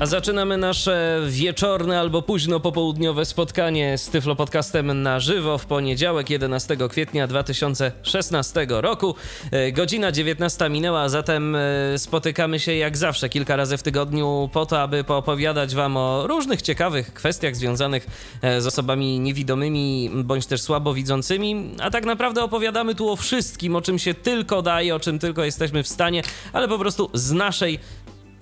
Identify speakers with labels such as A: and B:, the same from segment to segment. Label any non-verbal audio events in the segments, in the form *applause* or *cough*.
A: A zaczynamy nasze wieczorne albo późno popołudniowe spotkanie z Tyflo Podcastem na żywo w poniedziałek 11 kwietnia 2016 roku. E, Godzina 19 minęła, a zatem e, spotykamy się jak zawsze kilka razy w tygodniu po to, aby poopowiadać Wam o różnych ciekawych kwestiach związanych e, z osobami niewidomymi bądź też słabowidzącymi. A tak naprawdę opowiadamy tu o wszystkim, o czym się tylko daje, o czym tylko jesteśmy w stanie, ale po prostu z naszej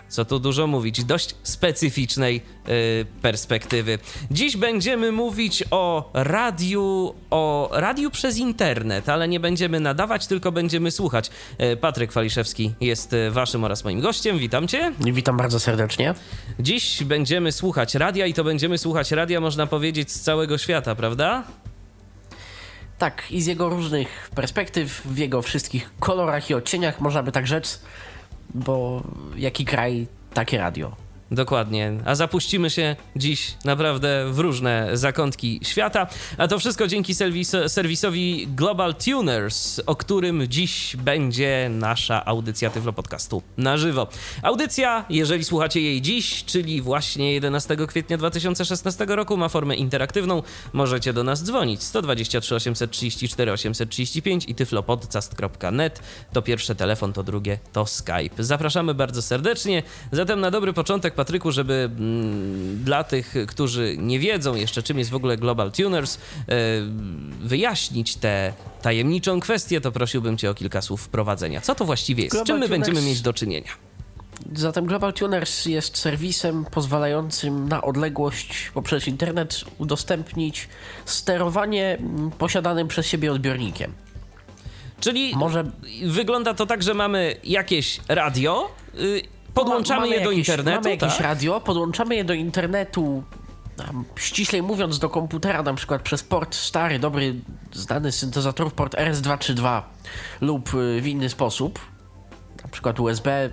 A: co tu dużo mówić, dość specyficznej y, perspektywy. Dziś będziemy mówić o radiu, o radiu przez internet, ale nie będziemy nadawać, tylko będziemy słuchać. Y, Patryk Waliszewski jest y, waszym oraz moim gościem, witam cię.
B: Witam bardzo serdecznie.
A: Dziś będziemy słuchać radia i to będziemy słuchać radia, można powiedzieć, z całego świata, prawda?
B: Tak, i z jego różnych perspektyw, w jego wszystkich kolorach i odcieniach, można by tak rzec, bo jaki kraj, takie radio.
A: Dokładnie. A zapuścimy się dziś naprawdę w różne zakątki świata. A to wszystko dzięki serwis serwisowi Global Tuners, o którym dziś będzie nasza audycja Tyflo Podcastu na żywo. Audycja, jeżeli słuchacie jej dziś, czyli właśnie 11 kwietnia 2016 roku, ma formę interaktywną. Możecie do nas dzwonić 123 834 835 i tyflopodcast.net. To pierwszy telefon, to drugie to Skype. Zapraszamy bardzo serdecznie. Zatem na dobry początek Patryku, żeby mm, dla tych, którzy nie wiedzą jeszcze, czym jest w ogóle Global Tuners, e, wyjaśnić tę tajemniczą kwestię, to prosiłbym Cię o kilka słów wprowadzenia. Co to właściwie jest?
B: Global
A: Z czym my
B: Tuners-
A: będziemy mieć do czynienia?
B: Zatem Global Tuners jest serwisem pozwalającym na odległość poprzez internet udostępnić sterowanie mm, posiadanym przez siebie odbiornikiem.
A: Czyli
B: Może-
A: wygląda to tak, że mamy jakieś radio, y, podłączamy
B: Mamy
A: je do
B: jakieś-
A: internetu,
B: Mamy jakieś
A: tak?
B: radio, podłączamy je do internetu, ściślej mówiąc do komputera, na przykład przez port stary, dobry, znany z syntezatorów, port RS232 lub y, w inny sposób, na przykład USB.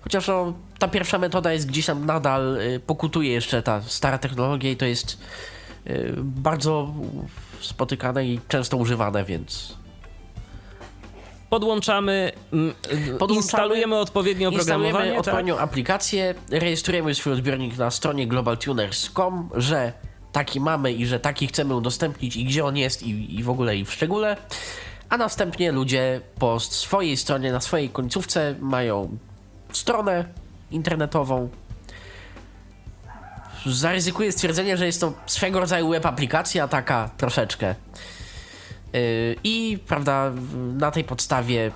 B: Chociaż no, ta pierwsza metoda jest gdzieś tam nadal, y, pokutuje jeszcze ta stara technologia i to jest y, bardzo spotykane i często używane, więc
A: Podłączamy, mm,
B: Podłączamy,
A: instalujemy odpowiednio
B: Instalujemy
A: oprogramowanie, tak?
B: odpowiednią aplikację, rejestrujemy swój odbiornik na stronie globaltuners.com, że taki mamy i że taki chcemy udostępnić i gdzie on jest i, i w ogóle i w szczególe. A następnie ludzie po swojej stronie, na swojej końcówce mają stronę internetową. Zaryzykuję stwierdzenie, że jest to swego rodzaju web aplikacja, taka troszeczkę. Yy, I prawda, na tej podstawie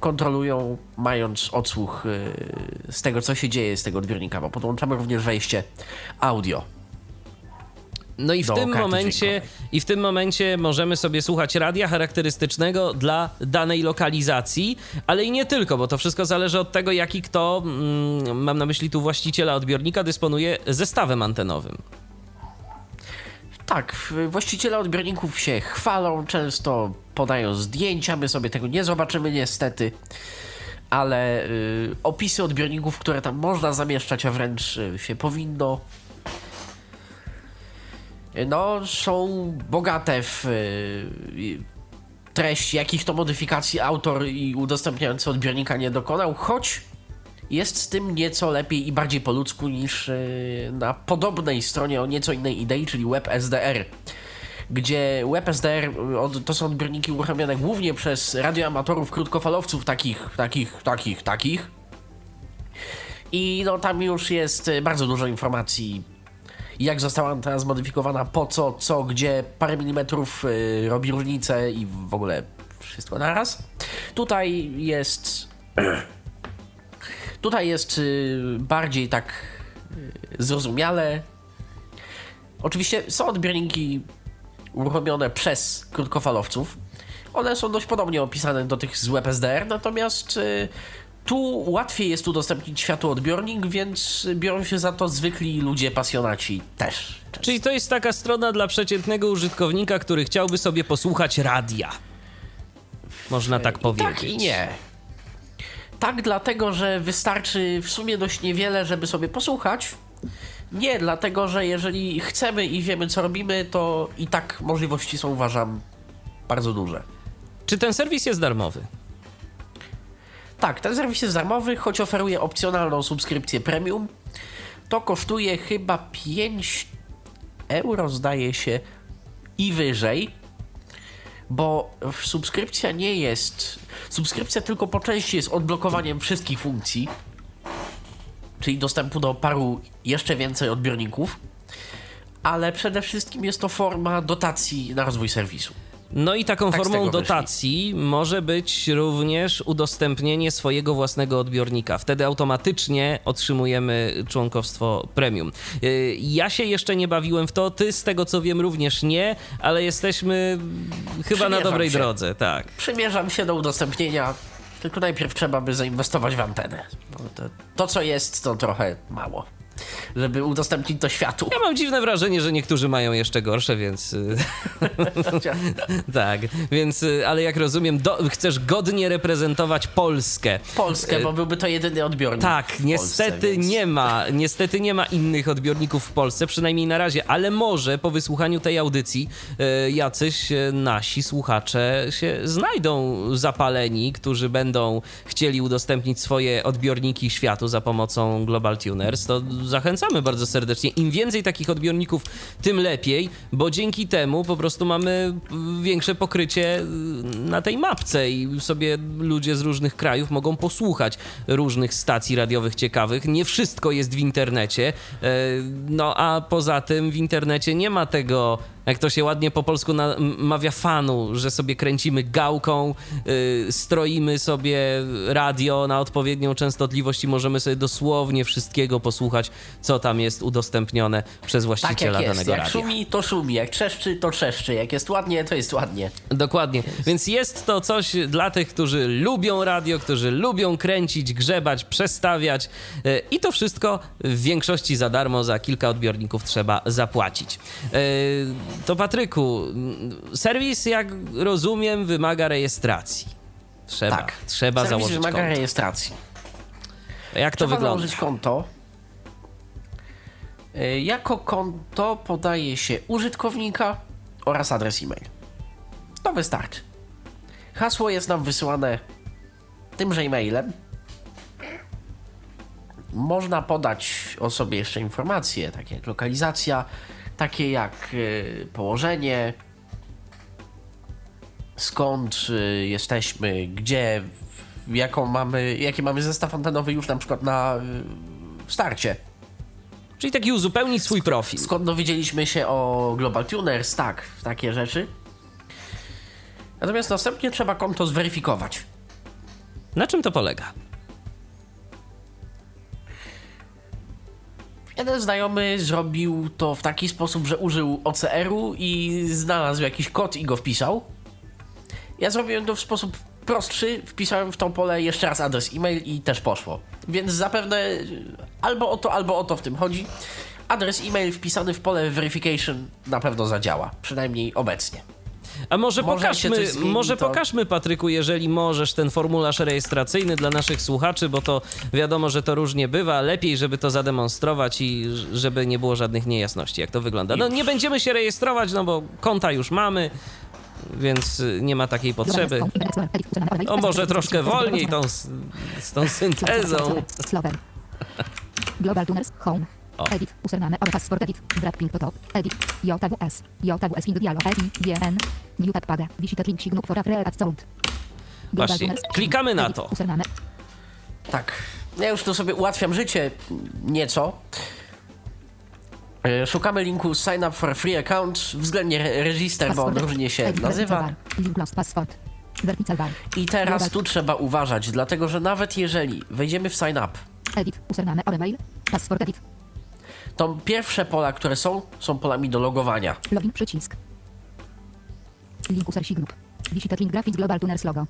B: kontrolują, mając odsłuch yy, z tego, co się dzieje z tego odbiornika, bo podłączamy również wejście audio.
A: No i w tym momencie
B: dźwiękowej.
A: i w tym momencie możemy sobie słuchać radia charakterystycznego dla danej lokalizacji, ale i nie tylko, bo to wszystko zależy od tego, jaki kto, mm, mam na myśli tu właściciela odbiornika, dysponuje zestawem antenowym.
B: Tak, właściciele odbiorników się chwalą, często podają zdjęcia, my sobie tego nie zobaczymy niestety, ale y, opisy odbiorników, które tam można zamieszczać, a wręcz y, się powinno, no, są bogate w y, treść, jakich to modyfikacji autor i udostępniający odbiornika nie dokonał, choć jest z tym nieco lepiej i bardziej po ludzku niż yy, na podobnej stronie o nieco innej idei, czyli WebSDR. Gdzie WebSDR od- to są odbiorniki uruchamiane głównie przez radioamatorów krótkofalowców takich, takich, takich, takich. I no tam już jest yy, bardzo dużo informacji, jak została antena zmodyfikowana, po co, co, gdzie, parę milimetrów robi różnicę i w ogóle wszystko naraz. Tutaj jest Tutaj jest y, bardziej tak y, zrozumiale. Oczywiście są odbiorniki uruchomione przez krótkofalowców. One są dość podobnie opisane do tych z WebSDR, natomiast y, tu łatwiej jest udostępnić światłoodbiornik, więc biorą się za to zwykli ludzie pasjonaci też.
A: Czyli to jest taka strona dla przeciętnego użytkownika, który chciałby sobie posłuchać radia. Można tak powiedzieć.
B: Tak i nie. Tak, dlatego, że wystarczy w sumie dość niewiele, żeby sobie posłuchać, Nie, dlatego że jeżeli chcemy i wiemy co robimy, to i tak możliwości są uważam bardzo duże.
A: Czy ten serwis jest darmowy?
B: Tak, ten serwis jest darmowy, choć oferuje opcjonalną subskrypcję premium. To kosztuje chyba 5 euro, zdaje się, i wyżej, bo subskrypcja nie jest. Subskrypcja tylko po części jest odblokowaniem wszystkich funkcji, czyli dostępu do paru jeszcze więcej odbiorników, ale przede wszystkim jest to forma dotacji na rozwój serwisu.
A: No i taką
B: Tak
A: formą dotacji może być również udostępnienie swojego własnego odbiornika. Wtedy automatycznie otrzymujemy członkowstwo premium. Yy, Ja się jeszcze nie bawiłem w to, ty z tego co wiem również nie, ale jesteśmy chyba na dobrej
B: się.
A: drodze, tak.
B: Przymierzam się do udostępnienia, tylko najpierw trzeba by zainwestować w antenę. To, to co jest, to trochę mało, żeby udostępnić to światu.
A: Ja mam dziwne wrażenie, że niektórzy mają jeszcze gorsze, więc y, *laughs* tak, więc y, ale jak rozumiem, do, chcesz godnie reprezentować Polskę.
B: Polskę, bo byłby to jedyny odbiornik.
A: Tak, niestety
B: Polsce, więc...
A: nie ma, niestety nie ma innych odbiorników w Polsce, przynajmniej na razie, ale może po wysłuchaniu tej audycji jacyś nasi słuchacze się znajdą zapaleni, którzy będą chcieli udostępnić swoje odbiorniki światu za pomocą Global Tuners, to zachęcamy bardzo serdecznie. Im więcej takich odbiorników, tym lepiej, bo dzięki temu po prostu mamy większe pokrycie na tej mapce i sobie ludzie z różnych krajów mogą posłuchać różnych stacji radiowych ciekawych. Nie wszystko jest w internecie, e, no a poza tym w internecie nie ma tego jak to się ładnie po polsku mawia fanu, że sobie kręcimy gałką, y, stroimy sobie radio na odpowiednią częstotliwość i możemy sobie dosłownie wszystkiego posłuchać, co tam jest udostępnione przez
B: Tak
A: właściciela
B: jak jest.
A: danego
B: Jak
A: radia.
B: szumi, to szumi. Jak trzeszczy, to trzeszczy. Jak jest ładnie, to jest ładnie.
A: Dokładnie. Więc jest to coś dla tych, którzy lubią radio, którzy lubią kręcić, grzebać, przestawiać e, i to wszystko w większości za darmo, za kilka odbiorników trzeba zapłacić. E, To Patryku, serwis, jak rozumiem, wymaga rejestracji. Trzeba,
B: Tak.
A: trzeba
B: Serwis
A: założyć
B: wymaga
A: konto.
B: rejestracji.
A: Jak to
B: Trzeba
A: wygląda?
B: założyć konto. Y, Jako konto podaje się użytkownika oraz adres e-mail. To wystarczy. Hasło jest nam wysyłane tymże e-mailem. Można podać o sobie jeszcze informacje, takie jak lokalizacja, takie jak y, położenie, skąd y, jesteśmy, gdzie, jaką mamy, jaki mamy zestaw antenowy już na przykład na y, starcie.
A: Czyli taki uzupełnić swój profil.
B: Skąd dowiedzieliśmy się o Global Tuners, tak, takie rzeczy. Natomiast następnie trzeba konto zweryfikować.
A: Na czym to polega?
B: Jeden znajomy zrobił to w taki sposób, że użył OCR-u i znalazł jakiś kod i go wpisał. Ja zrobiłem to w sposób prostszy, wpisałem w to pole jeszcze raz adres e-mail i też poszło. Więc zapewne albo o to, albo o to w tym chodzi. Adres e-mail wpisany w pole verification na pewno zadziała, przynajmniej obecnie.
A: A może,
B: Może
A: pokażmy, może
B: to-
A: pokażmy, Patryku, jeżeli możesz, ten formularz rejestracyjny dla naszych słuchaczy, bo to wiadomo, że to różnie bywa. Lepiej, żeby to zademonstrować i żeby nie było żadnych niejasności, jak to wygląda. No nie będziemy się rejestrować, no bo konta już mamy, więc y, nie ma takiej potrzeby. O, może troszkę wolniej tą, z tą syntezą.
C: Global Tuners, Home.
A: O.
C: Edit, username, or passport edit, wrapping to top, edit, JWS, JWS ing dialog, EI, GN, new tab paga, visitor link signuk for a at sound.
A: Właśnie, klikamy na
C: edit,
A: to.
C: Username,
B: Tak. Ja już tu sobie ułatwiam życie nieco. E, Szukamy linku sign up for free account, względnie re- register, bo on różnie się
C: edit,
B: nazywa. I teraz tu trzeba uważać, dlatego że nawet jeżeli wejdziemy w sign up, to pierwsze pola, które są, są polami do logowania.
C: login przycisk. Link user group. Visitor link graphics global tuners logo.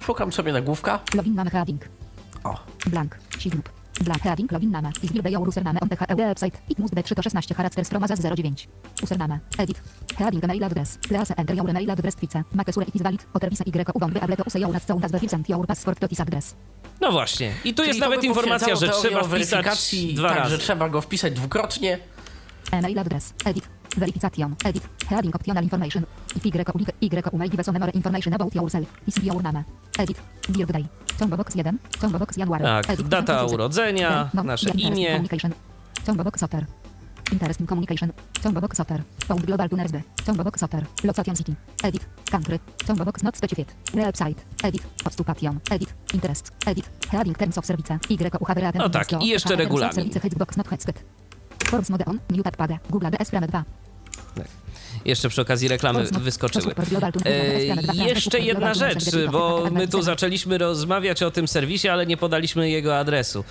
B: Szukam sobie nagłówka.
C: Login name heading.
B: O,
C: Blank. Sigroup. Blank heading login name. Is build your username on the website. It must be 3 to 16 characters from Azaz 09. Username. Edit. Heading email address. Please enter your email address twice. Make sure it is valid. Otter visa y uwątby ableto useją nad całą nazwę present your password to this address.
A: No właśnie. I tu
B: Czyli
A: jest nawet informacja, że trzeba wpisać dwa
B: tak,
A: razy.
B: że trzeba go wpisać dwukrotnie.
C: Email address. Edit. Verification. Edit. Heading optional information. Y Y email give us a memory information about yourself. Is your name. Edit. Birthday. Combo box 1. Combo box January.
A: Tak,
C: Edit.
A: data
C: 1900.
A: urodzenia,
C: No,
A: nasze imię.
C: Communication. Combo box software. Interest in communication. Combo box software. Found global tuners B. Combo box software. Location city. Edit. Country. Combo box not specified. Website. Edit. Postupation. Edit. Interest. Edit. Heading terms of service. Y
A: No tak, i jeszcze regulamin.
C: Forms mode on. New tab pada. Google Frame 2.
A: Jeszcze przy okazji reklamy
C: mode.
A: wyskoczyły. E,
C: DS Frame 2.
A: jeszcze jedna rzecz, bo my tu zaczęliśmy rozmawiać o tym serwisie, ale nie podaliśmy jego adresu.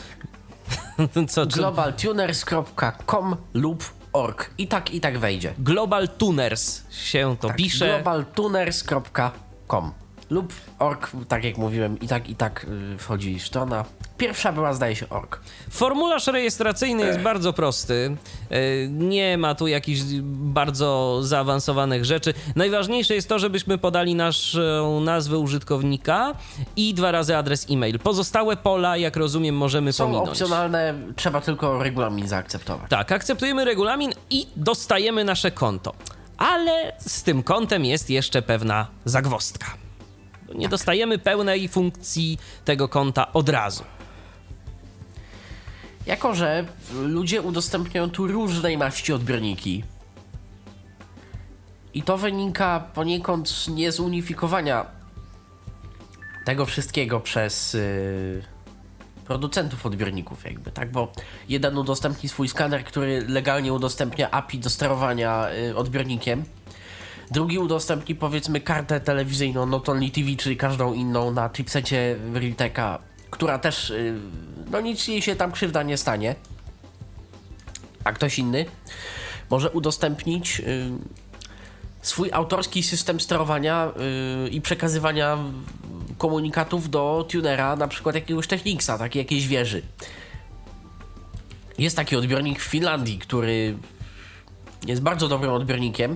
A: *laughs* Co, czy
B: globaltuners.com lub org. I tak, i tak wejdzie.
A: Global Tuners się to
B: Tak,
A: pisze.
B: globaltuners.com lub org, tak jak mówiłem, i tak, i tak y, wchodzi strona. Pierwsza była, zdaje się, org.
A: Formularz rejestracyjny jest bardzo prosty. E, Nie ma tu jakichś bardzo zaawansowanych rzeczy. Najważniejsze jest to, żebyśmy podali naszą nazwę użytkownika i dwa razy adres e-mail. Pozostałe pola, jak rozumiem, możemy
B: Są
A: pominąć.
B: opcjonalne, trzeba tylko regulamin zaakceptować.
A: Tak, akceptujemy regulamin i dostajemy nasze konto. Ale z tym kontem jest jeszcze pewna zagwostka. Nie dostajemy pełnej funkcji tego konta od razu.
B: Jako, że ludzie udostępniają tu różnej maści odbiorniki i to wynika poniekąd nie z unifikowania tego wszystkiego przez yy, producentów odbiorników jakby, tak? Bo jeden udostępni swój skaner, który legalnie udostępnia API do sterowania yy, odbiornikiem, drugi udostępni powiedzmy kartę telewizyjną Not Only TV, czyli każdą inną na chipsecie Realteka, która też, yy, no nic jej się tam krzywda nie stanie, a ktoś inny może udostępnić yy, swój autorski system sterowania yy, i przekazywania komunikatów do tunera, na przykład jakiegoś Technicsa, takiej jakiejś wieży. Jest taki odbiornik w Finlandii, który jest bardzo dobrym odbiornikiem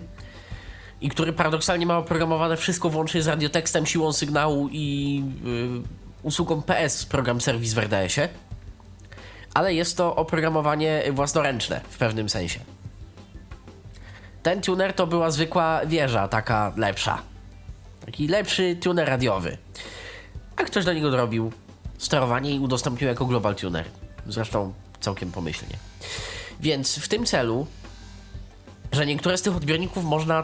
B: i który paradoksalnie ma oprogramowane wszystko włącznie z radiotekstem, siłą sygnału i yy, usługą PS, program serwis w RDS-ie. Ale jest to oprogramowanie własnoręczne w pewnym sensie. Ten tuner to była zwykła wieża, taka lepsza. Taki lepszy tuner radiowy. A ktoś do niego dorobił sterowanie i udostępnił jako Global Tuner. Zresztą całkiem pomyślnie. Więc w tym celu, że niektóre z tych odbiorników można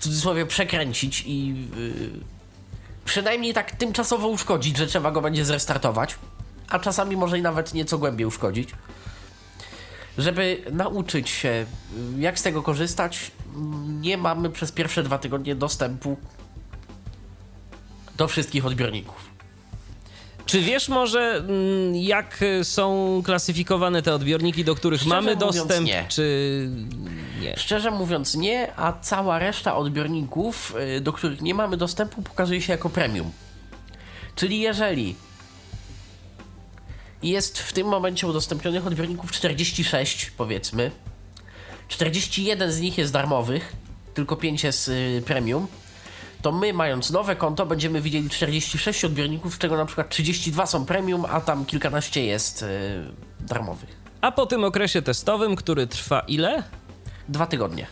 B: w cudzysłowie przekręcić i yy, przynajmniej tak tymczasowo uszkodzić, że trzeba go będzie zrestartować, a czasami może i nawet nieco głębiej uszkodzić. Żeby nauczyć się, y, jak z tego korzystać, mm, nie mamy przez pierwsze dwa tygodnie dostępu do wszystkich odbiorników.
A: Czy wiesz może, mm, jak są klasyfikowane te odbiorniki, do których
B: Szczerze
A: mamy
B: mówiąc,
A: dostęp,
B: nie.
A: czy nie?
B: Szczerze mówiąc nie, a cała reszta odbiorników, y, do których nie mamy dostępu, pokazuje się jako premium. Czyli jeżeli jest w tym momencie udostępnionych odbiorników 46, powiedzmy, 41 z nich jest darmowych, tylko 5 jest y, premium, to my mając nowe konto będziemy widzieli 46 odbiorników, z czego na przykład 32 są premium, a tam kilkanaście jest y, darmowych.
A: A po tym okresie testowym, który trwa ile?
B: Dwa tygodnie.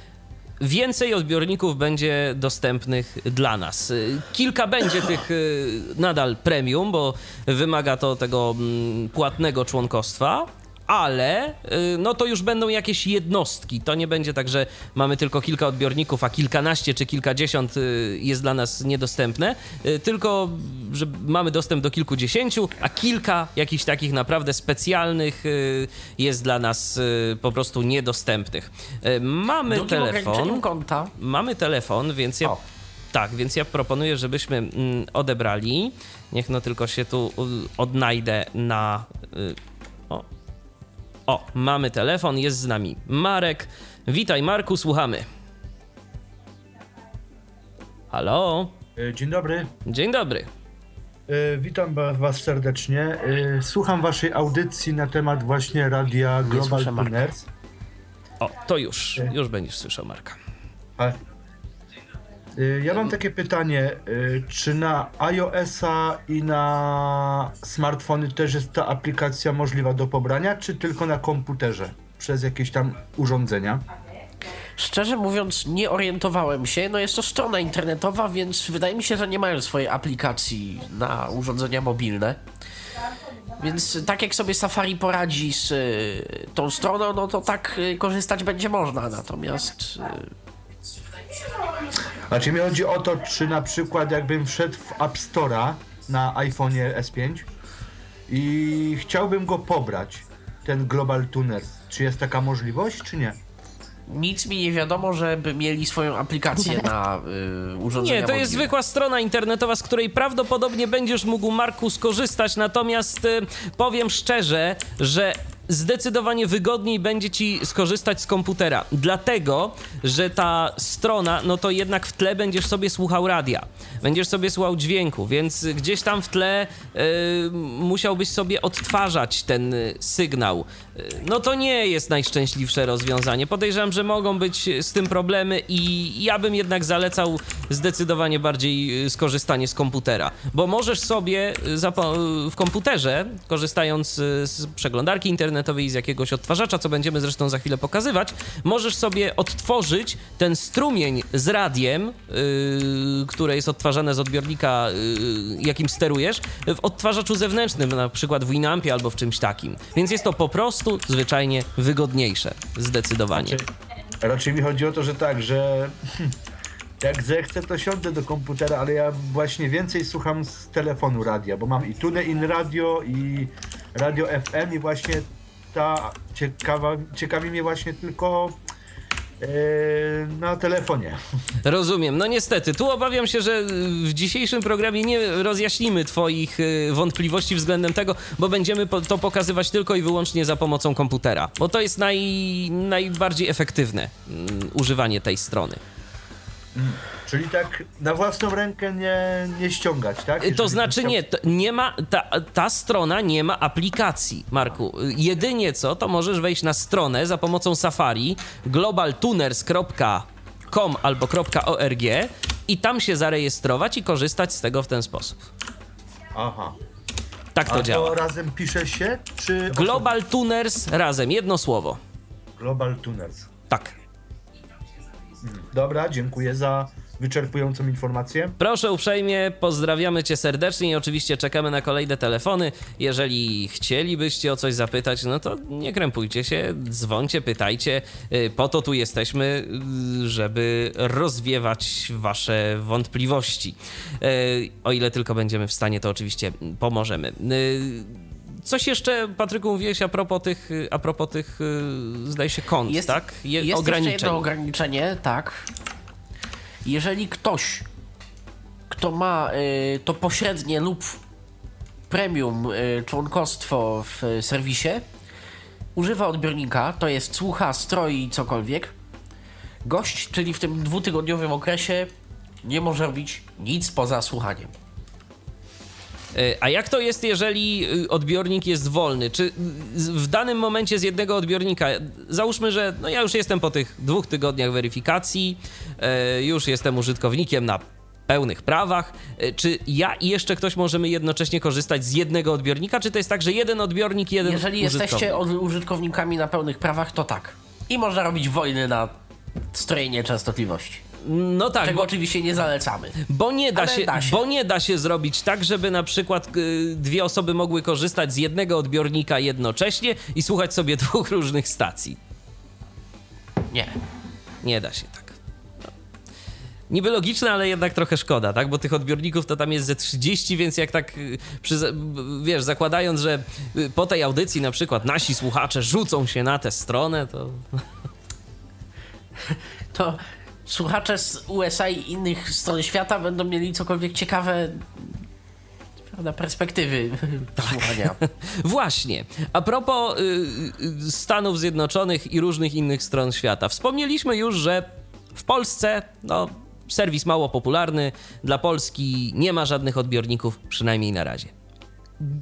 A: Więcej odbiorników będzie dostępnych dla nas. Y, Kilka będzie tych y, nadal premium, bo wymaga to tego mm, płatnego członkostwa. Ale y, no to już będą jakieś jednostki. To nie będzie tak, że mamy tylko kilka odbiorników, a kilkanaście czy kilkadziesiąt y, jest dla nas niedostępne, y, tylko że mamy dostęp do kilkudziesięciu, a kilka jakichś takich naprawdę specjalnych jest dla nas po prostu niedostępnych. Mamy
B: Drugim
A: telefon.
B: konta
A: Mamy telefon, więc ja.
B: O.
A: Tak, więc ja proponuję, żebyśmy mm, odebrali. Niech no tylko się tu odnajdę na. O. o, mamy telefon, jest z nami Marek. Witaj, Marku, słuchamy. Halo,
D: E, Dzień dobry,
A: dzień dobry.
D: E, witam Was serdecznie. E, Słucham Waszej audycji na temat właśnie radia Global. Tuners.
A: O, to już, już będziesz słyszał Marka.
D: A, Ja mam takie pytanie, y, czy na iOS-a i na smartfony też jest ta aplikacja możliwa do pobrania, czy tylko na komputerze przez jakieś tam urządzenia?
B: Szczerze mówiąc, nie orientowałem się. No jest to strona internetowa, więc wydaje mi się, że nie mają swojej aplikacji na urządzenia mobilne. Więc tak jak sobie Safari poradzi z y, tą stroną, no to tak y, korzystać będzie można. Natomiast y,
D: Znaczy mi chodzi o to, czy na przykład jakbym wszedł w App Store'a na iPhone'ie S5 i chciałbym go pobrać, ten Global Tuner, czy jest taka możliwość, czy nie?
B: nic mi nie wiadomo, żeby mieli swoją aplikację na y, urządzenia
A: Nie, to jest
B: mobilne.
A: zwykła strona internetowa, z której prawdopodobnie będziesz mógł, Marku, skorzystać. Natomiast y, powiem szczerze, że zdecydowanie wygodniej będzie ci skorzystać z komputera. Dlatego, że ta strona, no to jednak w tle będziesz sobie słuchał radia. Będziesz sobie słuchał dźwięku, więc gdzieś tam w tle y, musiałbyś sobie odtwarzać ten y, sygnał. Y, No to nie jest najszczęśliwsze rozwiązanie. Podejrzewam, że mogą być z tym problemy i ja bym jednak zalecał zdecydowanie bardziej skorzystanie z komputera, bo możesz sobie w komputerze, korzystając z przeglądarki internetowej i z jakiegoś odtwarzacza, co będziemy zresztą za chwilę pokazywać, możesz sobie odtworzyć ten strumień z radiem, y, które jest odtwarzane z odbiornika, y, jakim sterujesz, w odtwarzaczu zewnętrznym, na przykład w Winampie albo w czymś takim. Więc jest to po prostu zwyczajnie wygodniejsze, zdecydowanie.
D: Raczej mi chodzi o to, że tak, że *laughs* jak zechcę, to siądę do komputera, ale ja właśnie więcej słucham z telefonu radia, bo mam i TuneIn Radio, i Radio FM i właśnie ta ciekawa, ciekawi mnie właśnie tylko e, na telefonie.
A: Rozumiem. No niestety, tu obawiam się, że w dzisiejszym programie nie rozjaśnimy Twoich y, wątpliwości względem tego, bo będziemy to pokazywać tylko i wyłącznie za pomocą komputera, bo to jest naj, najbardziej efektywne mm, używanie tej strony.
D: Czyli tak na własną rękę nie, nie ściągać, tak?
A: To
D: Jeżeli
A: znaczy
D: bym
A: nie, to nie ma, ta, ta strona nie ma aplikacji, Marku. Jedynie co, to możesz wejść na stronę za pomocą Safari globaltuners.com albo .org i tam się zarejestrować i korzystać z tego w ten sposób.
D: Aha.
A: Tak to
D: A
A: działa.
D: to razem pisze się, czy...
A: Global Tuners razem, jedno słowo.
D: Global Tuners.
A: Tak.
D: Dobra, dziękuję za wyczerpującą informację.
A: Proszę uprzejmie, pozdrawiamy Cię serdecznie i oczywiście czekamy na kolejne telefony. Jeżeli chcielibyście o coś zapytać, no to nie krępujcie się, dzwońcie, pytajcie. Y, Po to tu jesteśmy, y, żeby rozwiewać Wasze wątpliwości. Y, O ile tylko będziemy w stanie, to oczywiście pomożemy. Coś jeszcze, Patryku, mówiłeś a propos tych, a propos tych zdaje się, kont,
B: Jest,
A: tak? Je-
B: jest jeszcze
A: ograniczeń.
B: jedno ograniczenie, tak. Jeżeli ktoś, kto ma y, to pośrednie lub premium y, członkostwo w y, serwisie, używa odbiornika, to jest słucha, stroi cokolwiek, gość, czyli w tym dwutygodniowym okresie nie może robić nic poza słuchaniem.
A: E, A jak to jest, jeżeli y, odbiornik jest wolny? Czy y, w danym momencie z jednego odbiornika, załóżmy, że no ja już jestem po tych dwóch tygodniach weryfikacji, e, już jestem użytkownikiem na pełnych prawach, e, czy ja i jeszcze ktoś możemy jednocześnie korzystać z jednego odbiornika, czy to jest tak, że jeden odbiornik, jeden
B: Jeżeli
A: użytkownik?
B: jesteście użytkownikami na pełnych prawach, to tak. I można robić wojny na strojenie częstotliwości.
A: No tak,
B: Czego
A: bo,
B: oczywiście nie zalecamy.
A: bo, nie da się,
B: da się.
A: bo nie da się zrobić tak, żeby na przykład y, dwie osoby mogły korzystać z jednego odbiornika jednocześnie i słuchać sobie *laughs* dwóch różnych stacji.
B: Nie.
A: Nie da się tak. No. Niby logiczne, ale jednak trochę szkoda, tak? Bo tych odbiorników to tam jest ze 30, więc jak tak, y, przy, wiesz, zakładając, że y, po tej audycji na przykład nasi słuchacze rzucą się na tę stronę, to
B: To słuchacze z USA i innych stron świata będą mieli cokolwiek ciekawe prawda, perspektywy *laughs* słuchania. *laughs*
A: Właśnie. A propos y, y, Stanów Zjednoczonych i różnych innych stron świata. Wspomnieliśmy już, że w Polsce, no, serwis mało popularny, dla Polski nie ma żadnych odbiorników, przynajmniej na razie.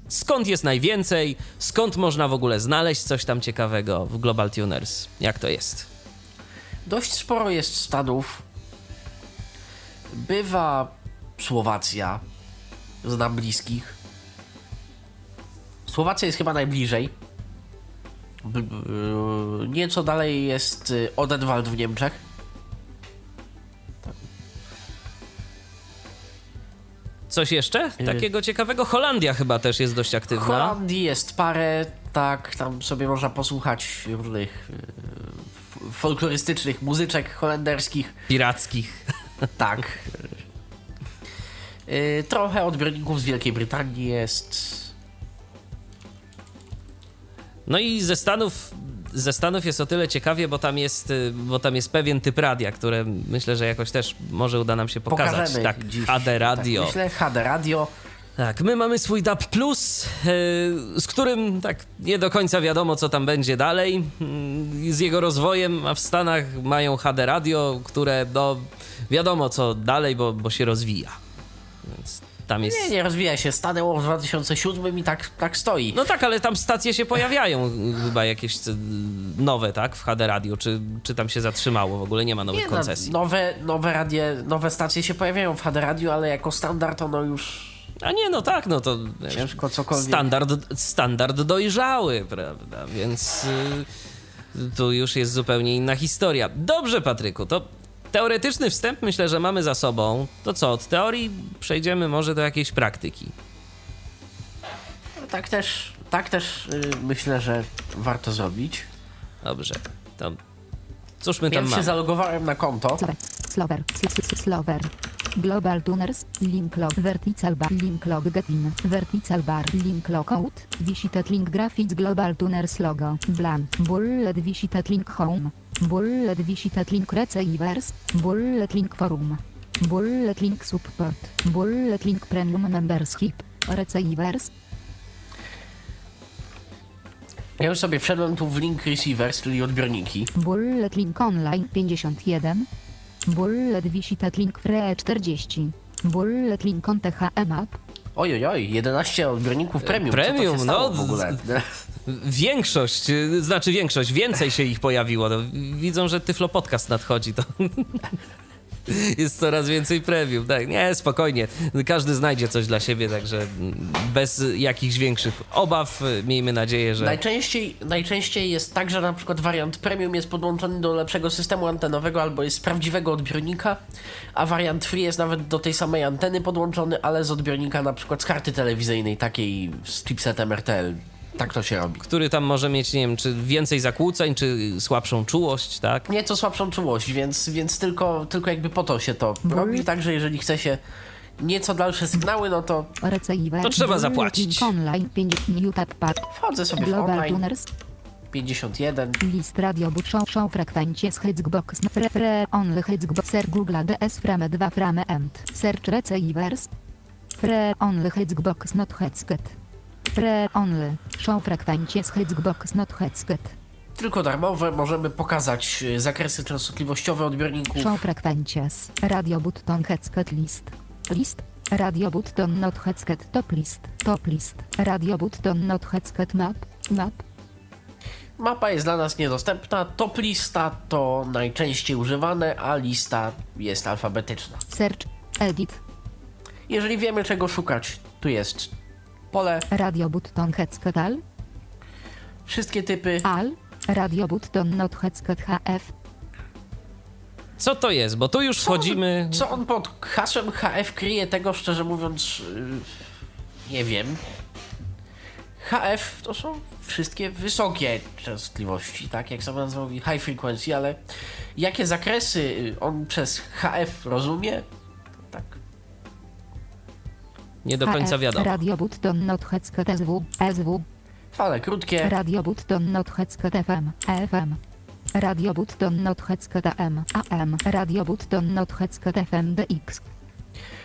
A: Skąd jest najwięcej? Skąd można w ogóle znaleźć coś tam ciekawego w Global Tuners? Jak to jest?
B: Dość sporo jest stanów. bywa Słowacja, znam bliskich. Słowacja jest chyba najbliżej. Nieco dalej jest y, Odenwald w Niemczech.
A: Coś jeszcze? Takiego ciekawego? Holandia chyba też jest dość
B: W
A: aktywna.
B: Holandii jest parę, tak, tam sobie można posłuchać różnych y, folklorystycznych muzyczek holenderskich.
A: Pirackich. *laughs*
B: Tak. Y, trochę odbiorników z Wielkiej Brytanii jest.
A: No i ze Stanów, ze Stanów jest o tyle ciekawie, bo tam jest, y, bo tam jest pewien typ radia, które myślę, że jakoś też może uda nam się pokazać.
B: Pokażemy
A: tak,
B: dziś.
A: HD Radio.
B: Tak, myślę, HD Radio.
A: Tak, my mamy swój DAB+, Plus, yy, z którym tak nie do końca wiadomo, co tam będzie dalej yy, z jego rozwojem, a w Stanach mają HD Radio, które no wiadomo co dalej, bo, bo się rozwija. Więc tam jest...
B: Nie, nie rozwija się. Stanęło w 2007 i tak, tak stoi.
A: No tak, ale tam stacje się pojawiają, chyba jakieś yy, nowe, tak, w HD Radio, czy, czy tam się zatrzymało, w ogóle nie ma nowych
B: Nie, no,
A: koncesji.
B: nowe, nowe, radie, nowe stacje się pojawiają w HD Radio, ale jako standard ono już
A: A nie, no tak, no to
B: ciężko cokolwiek.
A: standard, standard dojrzały, prawda? Więc y, tu już jest zupełnie inna historia. Dobrze, Patryku, to teoretyczny wstęp myślę, że mamy za sobą. To co, od teorii przejdziemy może do jakiejś praktyki.
B: Tak też, tak też y, myślę, że warto zrobić.
A: Dobrze, to cóż my tam
B: Pierwszy
A: mamy?
B: zalogowałem na konto.
C: Slower. Slower. Sl- sl- Slower. Global tuners. Link log. Vertical bar. Link log get in. Vertical bar. Link log out. Visited link graphics. Global tuners logo. Blank. Bullet visited link home. Bullet visited link receivers. Bullet link forum. Bullet link support. Bullet link premium membership. Receivers.
B: Ja już sobie wszedłem tu w link receivers, czyli odbiorniki.
C: Bullet link online 51. Bullet visited link free 40. Bullet link on THM app.
B: Oj, oj, oj, 11 odbiorników premium.
A: premium,
B: Co to się stało
A: no,
B: w ogóle.
A: Większość, znaczy większość, więcej się ich pojawiło. No, widzą, że Tyflo Podcast nadchodzi, to *laughs* jest coraz więcej premium. Tak, nie, spokojnie. Każdy znajdzie coś dla siebie, także bez jakichś większych obaw. Miejmy nadzieję, że...
B: Najczęściej, najczęściej jest tak, że na przykład wariant premium jest podłączony do lepszego systemu antenowego albo jest z prawdziwego odbiornika, a wariant free jest nawet do tej samej anteny podłączony, ale z odbiornika na przykład z karty telewizyjnej, takiej z chipsetem RTL. Tak to się robi.
A: który tam może mieć, nie wiem, czy więcej zakłóceń, czy słabszą czułość, tak?
B: Nieco słabszą czułość, więc, więc tylko, tylko jakby po to się to robi. Także jeżeli chce się nieco dalsze sygnały, no to.
A: To trzeba zapłacić.
C: link online 50 new tab pad.
B: wchodzę sobie w online
C: tuners.
B: 51.
C: List radio show frekwencje z Hitsbox fre fre only Hitsboxer Google DS frame 2 frame end search receivers fre only Hitsbox not headset fre only. Show frekwencje z Hitsbox not headset
B: Tylko darmowe, możemy pokazać y, zakresy częstotliwościowe odbiorników.
C: show frekwencjes radio button headset list. List. Radio button not headset top list. Top list. Radio button not headset map. Map.
B: Mapa jest dla nas niedostępna, top lista to najczęściej używane, a lista jest alfabetyczna.
C: search edit.
B: Jeżeli wiemy czego szukać, tu jest pole,
C: radio button headset al
B: wszystkie typy.
C: al radio button not headset hf
A: Co to jest? Bo tu już wchodzimy...
B: Co on pod hasłem HF kryje, tego szczerze mówiąc yy, nie wiem. HF to są wszystkie wysokie częstotliwości, tak jak sam nazwał mówi high frequency, ale jakie zakresy y, on przez HF rozumie?
A: Nie do końca wiadomo.
C: Radio Button Not SW, SW,
B: Fale krótkie,
C: Radio Button Not FM, FM. Radio Button Not AM, AM. Radio Button Not FM DX.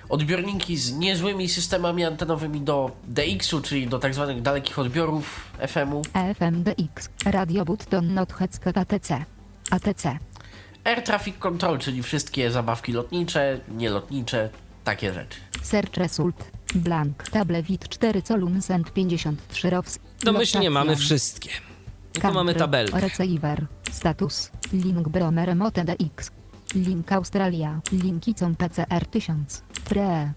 B: odbiorniki z niezłymi systemami antenowymi do DX-u, czyli do tak zwanych dalekich odbiorów FM-u.
C: FM DX. Radio Button Not Headset ATC. ATC.
B: Air Traffic Control, czyli wszystkie zabawki lotnicze, nielotnicze, takie rzeczy.
C: Search Result. Blank. Table wid 4 column cent 53 rows.
A: Domyślnie mamy wszystkie. I tu mamy tabelkę.
C: Receiver. Status. Link Bromer Remote DX. Link Australia. Linki są PCR 1000. Pre.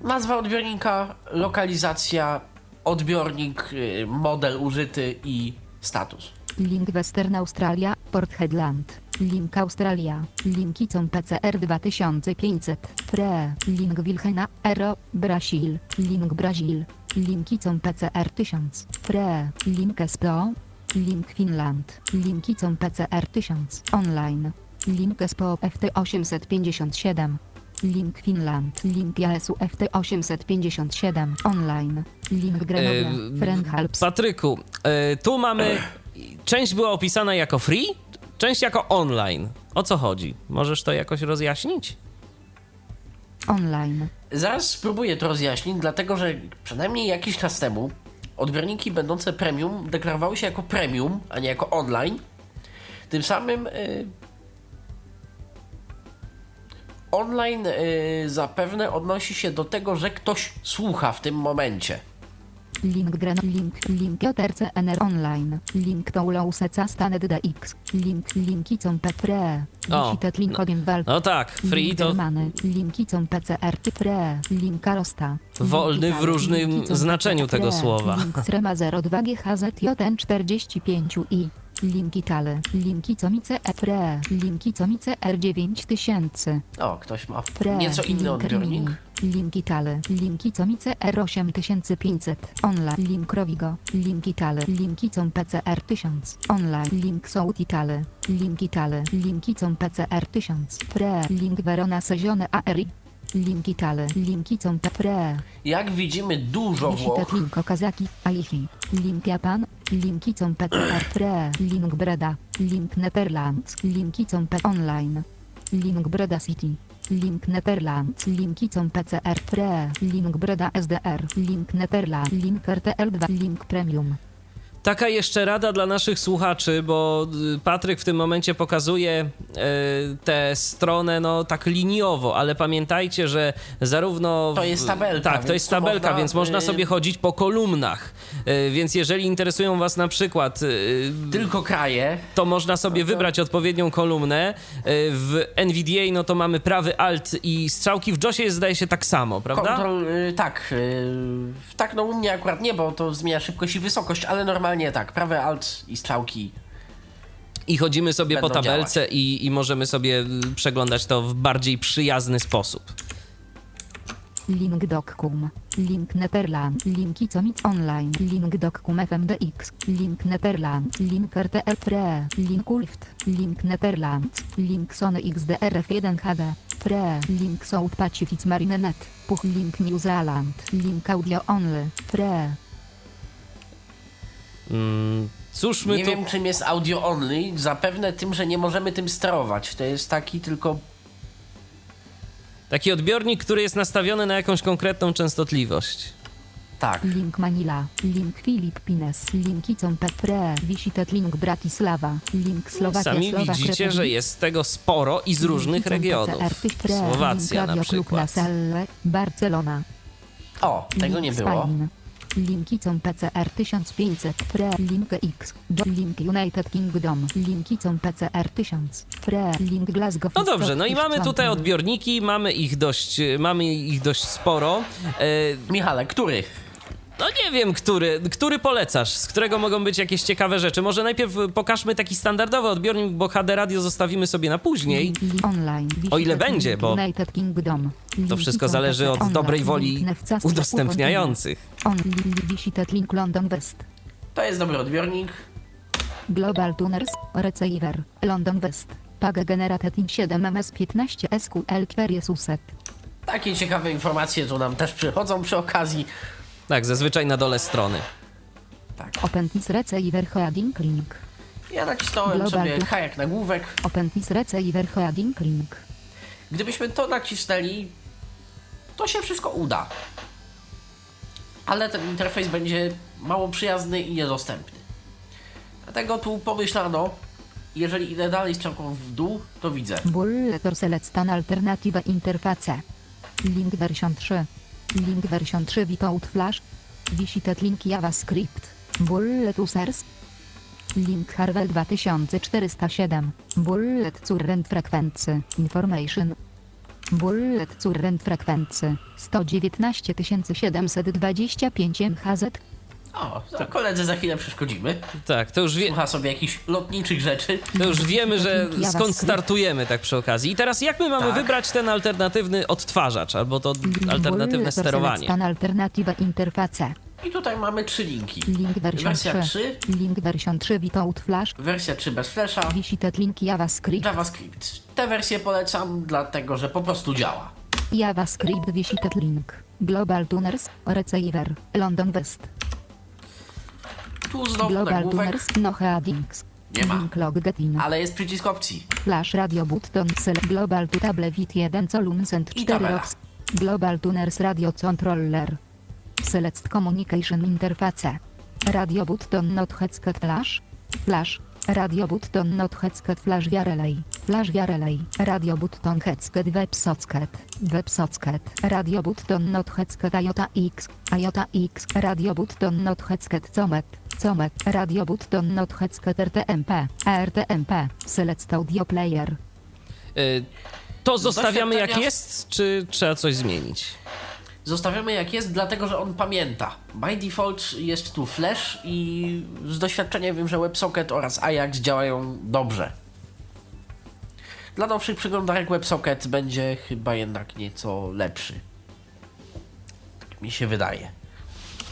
B: Nazwa odbiornika, lokalizacja, odbiornik, y, model użyty i status.
C: Link Western Australia. Port Headland. Link Australia. Linki są PCR 2500. Pre. Link Wilhelmina. Ero. Brasil. Link Brazil. Linki są PCR 1000. Pre. Link SPO. Link Finland. Linki są PCR 1000. Online. Link SPO FT 857. Link Finland. Link JSU FT 857. Online. Link Grenoble. Friendhelps.
A: Patryku, e, tu mamy. Część była opisana jako free, część jako online. O co chodzi? Możesz to jakoś rozjaśnić?
C: Online.
B: Zaraz spróbuję to rozjaśnić, dlatego że przynajmniej jakiś czas temu odbiorniki będące premium deklarowały się jako premium, a nie jako online. Tym samym y, online y, zapewne odnosi się do tego, że ktoś słucha w tym momencie.
C: Link Grenoble. Link. Link JRCNR Online. Link Toulouseca Stanet DX. Link. Linki są Pre.
A: O,
C: wal.
A: No tak, free to.
C: Linki są PCR Pre. Link Karosta.
A: Wolny w różnym
C: są
A: znaczeniu tego słowa.
C: Link Srema 02 GHZJN 45i. Linki Tale. Linki Comice E Pre. Linki Comice R9000.
B: O, ktoś ma
C: Pre.
B: nieco inny
C: Link
B: odbiornik.
C: Linki Tale. Linki Comice R8500. Online. Link Rovigo. Linki Tale. Linki są PCR 1000. Online. Link South Tale. Linki Tale. Linki są PCR 1000. Pre. Link Verona Sezione ARI. Linki Tale. Linki są Pre.
B: Jak widzimy, dużo Włoch.
C: link Okazaki, Aichi, link Japan, linki są PCR Pre, link Breda, link Netherlands, linki są online, link Breda City, link Netherlands, linki są PCR Pre, link Breda SDR, link Netherlands, link RTL2, link Premium.
A: Taka jeszcze rada dla naszych słuchaczy, bo y, Patryk w tym momencie pokazuje y, tę stronę no tak liniowo, ale pamiętajcie, że zarówno... w-
B: To jest tabelka,
A: Tak, to jest tabelka,
B: można,
A: więc można
B: y-
A: sobie chodzić po kolumnach. Y, Więc jeżeli interesują was na przykład y,
B: Tylko kraje.
A: to można sobie wybrać odpowiednią kolumnę. Y, W NVDA no to mamy prawy alt i strzałki. W JOSie jest zdaje się tak samo, prawda?
B: Kontrol, tak. Tak, no u mnie akurat nie, bo to zmienia szybkość i wysokość, ale normalnie tak. Prawy alt i strzałki.
A: I chodzimy sobie po tabelce i, i możemy sobie przeglądać to w bardziej przyjazny sposób.
C: Link Dockum, link Netherland, linki Comic Online, link FMDX, link Netherland, link RTL Pre, link Ulft, link Netherlands, link Sony XDRF1 HD, Pre, link South Pacific Marinenet, Puch link New Zealand, link Audio Only, Pre,
A: Mm, Cóż my
B: Nie
A: tu...
B: wiem, czym jest audio only. Zapewne tym, że nie możemy tym sterować. To jest taki tylko.
A: Taki odbiornik, który jest nastawiony na jakąś konkretną częstotliwość.
B: Tak.
C: link Manila, link Philippines, linki Compe Pre, Visitet link Bratislava, link Słowakia
A: Sami
C: Słowak
A: widzicie, że
C: Republic,
A: jest tego sporo i z różnych
C: Compe
A: regionów. Słowacja
C: link
A: na przykład.
C: Barcelona.
B: O, tego nie
C: Link
B: było.
C: Spain. Linki są PCR 1500 Pre Link X Jo- Link United Kingdom Linki są PCR 1000 Pre Link Glasgow
A: No dobrze, no i mamy tutaj odbiorniki, mamy ich dość, mamy ich dość sporo. E,
B: Michale, który?
A: No nie wiem, który, który polecasz, z którego mogą być jakieś ciekawe rzeczy. Może najpierw pokażmy taki standardowy odbiornik, bo HD Radio zostawimy sobie na później.
C: Online
A: O ile będzie, bo To wszystko zależy od dobrej woli udostępniających.
B: To jest dobry odbiornik.
C: Global Tuners Receiver London West Page Generated in 7 MS 15 SQL Query Suset
B: Takie ciekawe informacje tu nam też przychodzą przy okazji.
A: Tak, zazwyczaj na dole strony.
B: Tak.
C: OpenTIS Receiver Heading Link
B: Ja nacisnąłem
C: Global
B: sobie
C: tu-
B: H jak nagłówek.
C: OpenTIS Receiver Heading Link
B: Gdybyśmy to nacisnęli, to się wszystko uda. Ale ten interfejs będzie mało przyjazny i niedostępny. Dlatego tu pomyślano, jeżeli idę dalej strzałką w dół, to widzę.
C: Bulletor Select Alternative Interface. Link version 3. Link version 3 without flash. Visited link JavaScript. Bullet users. Link Harvel 2407. Bullet Current Frequency. Information. Bullet Current Frequency. 119 725 MHz.
B: O, to koledzy za chwilę przeszkodzimy.
A: Tak, to już, wie,
B: Słucha sobie jakichś lotniczych rzeczy.
A: to już wiemy, że skąd startujemy tak przy okazji. I teraz jak my mamy
B: Tak.
A: wybrać ten alternatywny odtwarzacz albo to alternatywne sterowanie?
C: Stan Alternative Interface.
B: I tutaj mamy trzy linki.
C: Link
B: Wersja
C: 3.
B: 3,
C: Link version 3 without flash.
B: wersja 3 bez flasha,
C: Visited link JavaScript.
B: JavaScript. Tę wersję polecam, dlatego że po prostu działa.
C: JavaScript visited link. Global Tuners. Receiver. London West.
B: Tu znowu
C: Global
B: nagłówek,
C: Tuners. No headings.
B: Nie ma.
C: Log getting.
B: ale jest przycisk opcji.
C: Flash radio button select global to table wit 1 column send
B: I
C: 4
B: tabela.
C: rocks. Global tuners radio controller. Select communication interface. Radio button not headset flash. Flash. Radio button not headset flash via relay. Flash via relay. Radio button headset web socket. Web socket. Radio button not headset IOTA X. IOTA X. Radio button not headset comet. Comet. Radio button not headset RTMP. RTMP. Select audio player.
A: Y, To zostawiamy jak jest, czy trzeba coś zmienić?
B: Zostawiamy jak jest, dlatego że on pamięta. By default jest tu Flash i z doświadczenia wiem, że WebSocket oraz Ajax działają dobrze. Dla nowszych przeglądarek WebSocket będzie chyba jednak nieco lepszy. Tak mi się wydaje.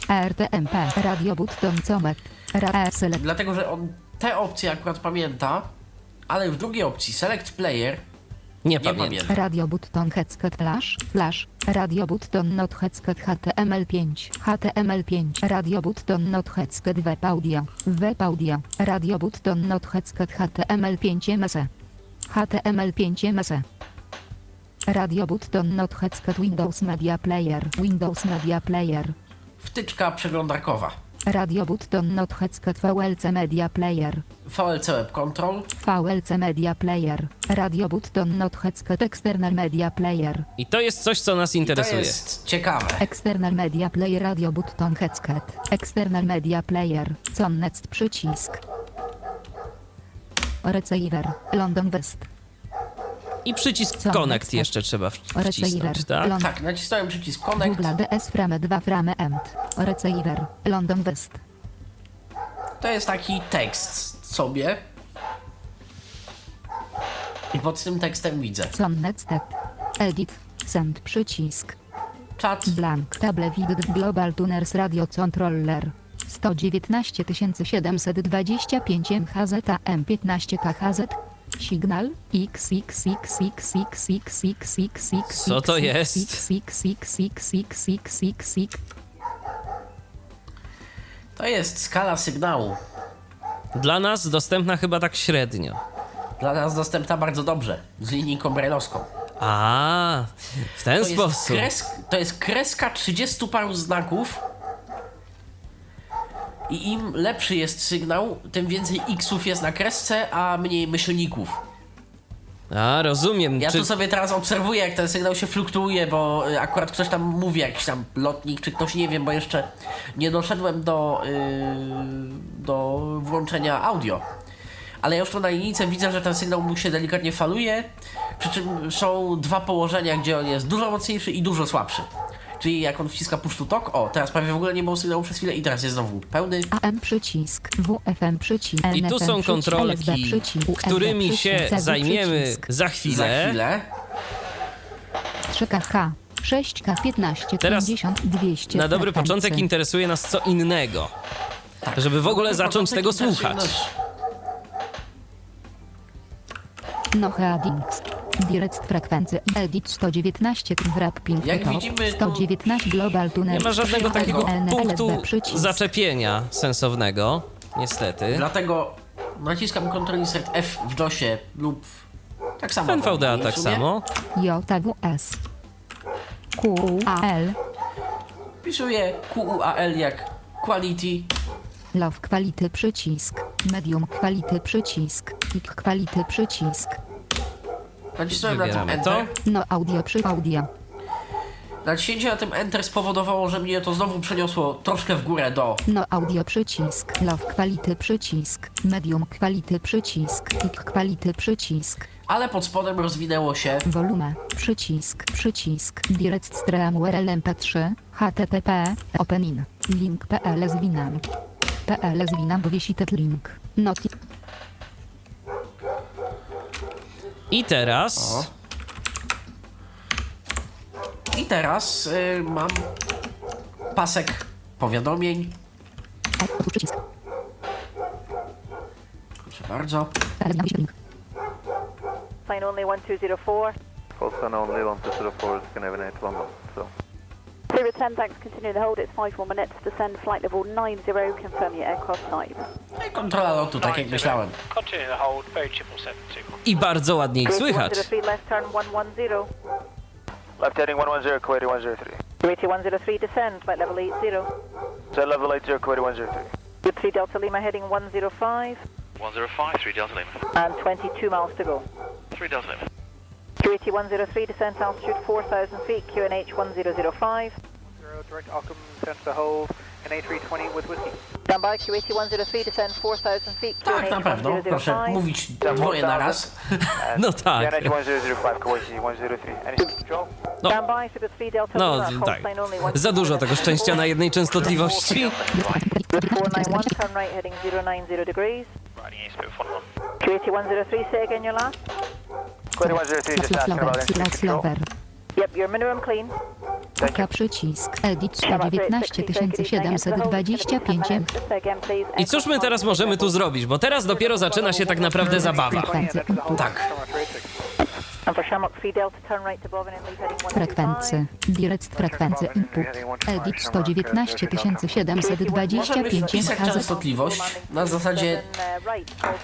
C: RTMP. Radio button comet. Select.
B: Dlatego, że on te opcje akurat pamięta, ale w drugiej opcji Select Player
A: Nie,
B: nie
A: pamiętam.
B: pamięta.
C: Radio button headset flash. Flash. Radio button not headset HTML5. HTML5. Radio button not headset web audio. Web audio. Radio button not headset HTML5 MS. HTML5 MS. Radio button not headset Windows Media Player. Windows Media Player.
B: Wtyczka przeglądarkowa.
C: Radio button not headset VLC Media Player.
B: VLC Web Control.
C: VLC Media Player. Radio button not headset External Media Player.
A: I to jest coś, co nas
B: To
A: interesuje.
B: jest ciekawe.
C: External Media Player Radio button headset. External Media Player. Connect przycisk. Receiver. London West.
A: I przycisk
C: Co?
A: Connect
C: Co?
A: jeszcze trzeba
C: Receiver.
A: wcisnąć, tak?
C: Lon-
B: Tak, nacisnąłem przycisk Connect.
C: Google DS Frame 2 Frame End. Receiver. London West.
B: To jest taki tekst sobie. I pod tym tekstem widzę
C: Connect. Edit. Send przycisk.
B: czat,
C: Blank. Table Width Global Tuners Radio Controller. 119 725 MHz M15 KHZ. Signal XXXXXXXXX.
A: Co to jest?
B: To jest skala sygnału.
A: Dla nas dostępna chyba tak średnio.
B: Dla nas dostępna bardzo dobrze, z linijką brajlowską.
A: A, w ten sposób.
B: to jest kreska 30 paru znaków. I im lepszy jest sygnał, tym więcej xów jest na kresce, a mniej myślników.
A: A, rozumiem.
B: Ja
A: Czy...
B: tu sobie teraz obserwuję, jak ten sygnał się fluktuuje, bo akurat ktoś tam mówi, jakiś tam lotnik, czy ktoś nie wiem, bo jeszcze nie doszedłem do, yy, do włączenia audio. Ale ja już tu na linijce widzę, że ten sygnał mu się delikatnie faluje, przy czym są dwa położenia, gdzie on jest dużo mocniejszy i dużo słabszy. Czyli jak on wciska push to talk, o, teraz prawie w ogóle nie było sygnału przez chwilę i teraz jest znowu pełny.
C: AM przycisk. WFM przycisk.
A: I tu są
C: przycisk,
A: kontrolki, którymi się zajmiemy
C: przycisk.
A: za
B: Za
A: chwilę.
B: chwilę.
C: 3KH, 6K, 15,
A: Teraz
C: 50, 200.
A: Na dobry początek interesuje nas co innego.
B: Tak.
A: Żeby w ogóle zacząć tego słuchać.
C: No headings. Direct frekwencji. Edit 119 wrapping.
B: Jak
C: top,
B: widzimy, to
C: 119 global tuner.
A: Nie ma żadnego takiego punktu zaczepienia sensownego, niestety.
B: Dlatego naciskam Ctrl Insert F w DOSie lub tak samo.
A: W NVDA
B: w
A: tak samo.
C: JWS. QAL.
B: Wpisuję QUAL jak Quality.
C: Love quality przycisk. Medium quality przycisk. Kick quality przycisk.
B: Nacisnąłem na tym
A: Wybieramy to.
B: Enter.
C: No audio przy audio.
B: Naciśnięcie na tym Enter spowodowało, że mnie to znowu przeniosło troszkę w górę do...
C: No audio przycisk. Love quality przycisk. Medium quality przycisk. Kick quality przycisk.
B: Ale pod spodem rozwinęło się
C: Volume. Przycisk. Przycisk. Direct stream URL mp3. http. Openin. Link pl zwinam. Pl zwinam powiesitet link. Noti.
A: I teraz...
B: O. I teraz y, mam pasek powiadomień.
C: Tu przycisk.
B: Proszę bardzo.
C: pl zwinam link.
E: Only 1204.
F: Colson only 1204 Scandinavian 811. So.
E: Zero 10, thanks. Continue to hold. It's 5 more minutes. Descend flight level 90. Confirm your aircraft type.
B: No i kontrola lotu, tak jak myślałem.
G: Continue to hold, very triple seven signal.
A: I bardzo ładnie ich słychać.
E: left turn 110.
F: Left heading 110, Kuwaiti 103.
E: Kuwaiti 103, descend flight level 80.
F: Jet level 80, Kuwaiti 103.
E: Good 3 Delta Lima heading 105.
G: 105, 3 Delta Lima.
E: And 22 miles to go.
G: 3 Delta Lima.
E: Kuwaiti 103, descent altitude 4,000 feet. QNH 1005.
F: Zero, direct Ockham, send to hold, and A320 with whiskey.
E: Stand by. Kuwaiti 103, descend 4,000 feet.
B: Tak, na
E: QNH
B: pewno. Proszę
E: 1005.
B: mówić dwoje na raz. *laughs*
A: No tak.
F: QNH 1005, Kuwaiti 103. Any control?
A: No.
E: Stand by. Sugar 3 Delta
A: No,
E: Lima. Hold
A: tak.
E: only
A: Za dużo tego szczęścia na jednej częstotliwości.
E: Good 491, turn right heading 090 degrees.
G: Riding 11.
E: Kuwaiti 103, say again your last.
F: Kuwaiti 103, just about entry control.
C: slower.
E: Yep, your minimum clean.
C: Oka przycisk. Edit 119 725 M.
A: I cóż my teraz możemy tu zrobić? Bo teraz dopiero zaczyna się tak naprawdę zabawa.
B: Tak.
E: And for Shamrock 3 Delta, turn right to Boven and leave heading 125.
C: Frekwencje. Direct frekwencje input. Edit 119 725
B: Możemy częstotliwość na zasadzie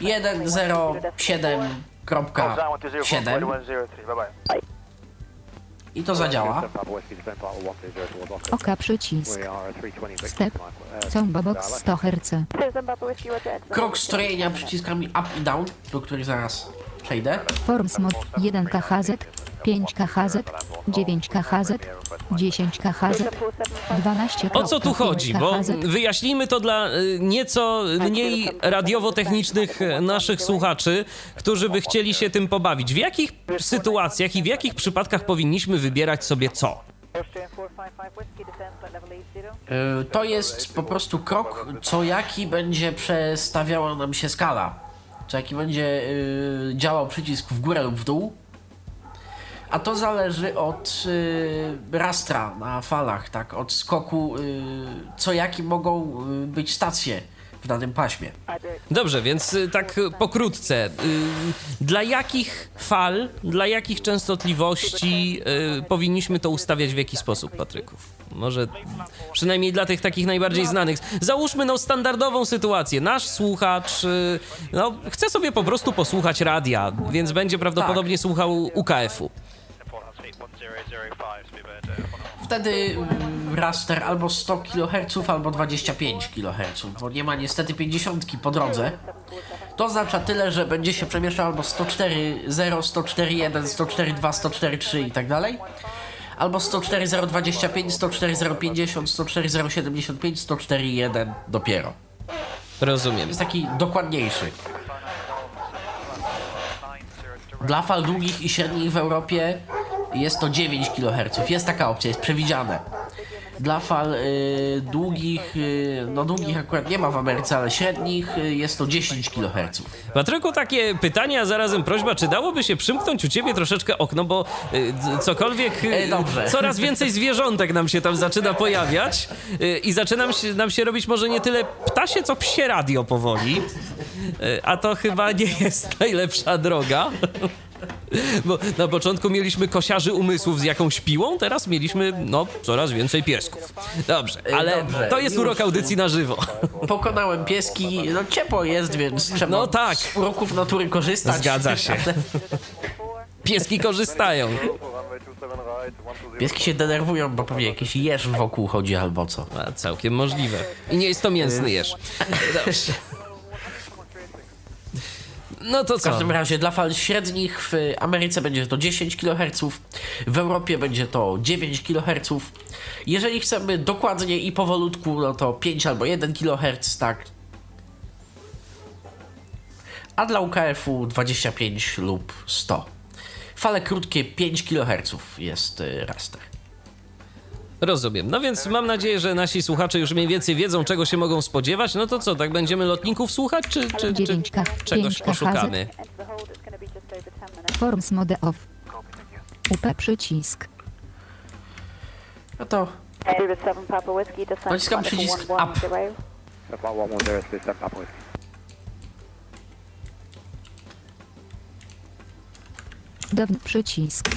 B: 107.7
F: Bye bye.
B: i to zadziała.
C: Oka przycisk. Step. Combo box 100 Hz.
B: Krok strojenia przyciskami up i down, do których zaraz przejdę.
C: Forms mod 1 KHZ, 5 KHZ, 9 KHZ, 10 KHZ, 12
A: O co tu chodzi? Bo wyjaśnijmy to dla y, nieco mniej radiowo-technicznych y, naszych słuchaczy, którzy by chcieli się tym pobawić. W jakich sytuacjach i w jakich przypadkach powinniśmy wybierać sobie co?
B: Y, To jest po prostu krok, co jaki będzie przestawiała nam się skala. Co jaki będzie y, działał przycisk w górę lub w dół. A to zależy od y, rastra na falach, tak? Od skoku, y, co jaki mogą y, być stacje w danym paśmie.
A: Dobrze, więc tak pokrótce. Dla jakich fal, dla jakich częstotliwości powinniśmy to ustawiać w jaki sposób, Patryku? Może przynajmniej dla tych takich najbardziej znanych. Załóżmy no standardową sytuację. Nasz słuchacz y, no, chce sobie po prostu posłuchać radia, więc będzie prawdopodobnie słuchał UKF-u.
G: Support speed 1005, speedbird 1
B: Wtedy raster albo 100 kHz, albo 25 kHz, bo nie ma niestety 50 po drodze. To oznacza tyle, że będzie się przemieszczał albo 104.0, 104.1, 104.2, 104.3 i tak dalej. Albo 104.025, 104.050, 104.075, 104.1 dopiero.
A: Rozumiem.
B: Jest taki dokładniejszy. Dla fal długich i średnich w Europie jest to 9 kHz. Jest taka opcja, jest przewidziane. Dla fal y, długich, y, no długich akurat nie ma w Ameryce, ale średnich y, jest to 10 kHz.
A: Patryku, takie pytanie, a zarazem prośba, czy dałoby się przymknąć u ciebie troszeczkę okno, bo y, cokolwiek, y,
B: E, dobrze.
A: coraz więcej zwierzątek nam się tam zaczyna pojawiać y, i zaczyna się, nam się robić może nie tyle ptasie, co psie radio powoli, a to chyba nie jest najlepsza droga. *laughs* Bo na początku mieliśmy kosiarzy umysłów z jakąś piłą, teraz mieliśmy, no, coraz więcej piesków. Dobrze, ale
B: dobrze,
A: to jest
B: już.
A: urok audycji na żywo. *laughs*
B: Pokonałem pieski, no ciepło jest, więc trzeba
A: No tak.
B: z uroków natury korzystać.
A: Zgadza się. *laughs* Pieski korzystają.
B: Pieski się denerwują, bo pewnie jakiś jeż wokół chodzi albo co.
A: A, całkiem możliwe. I nie jest to mięsny jeż. Dobrze. No to
B: W
A: co?
B: każdym razie dla fal średnich w Ameryce będzie to 10 kHz, w Europie będzie to 9 kHz. Jeżeli chcemy dokładnie i powolutku, no to 5 albo 1 kHz, tak. A dla UKF-u 25 lub 100. Fale krótkie 5 kHz jest y, raster.
A: Rozumiem. No więc mam nadzieję, że nasi słuchacze już mniej więcej wiedzą, czego się mogą spodziewać. No to co, tak będziemy lotników słuchać, czy, czy, czy
C: 9K,
A: czegoś
C: 5K
A: poszukamy?
E: Enter the hold, it's going to be just over 10 minutes.
C: Forms mode off. UP przycisk.
B: No to
E: Zero 7 Papa Whiskey, descend
B: Naciskam przycisk
E: 110.
F: Flight 110, please stand up.
C: Down przycisk.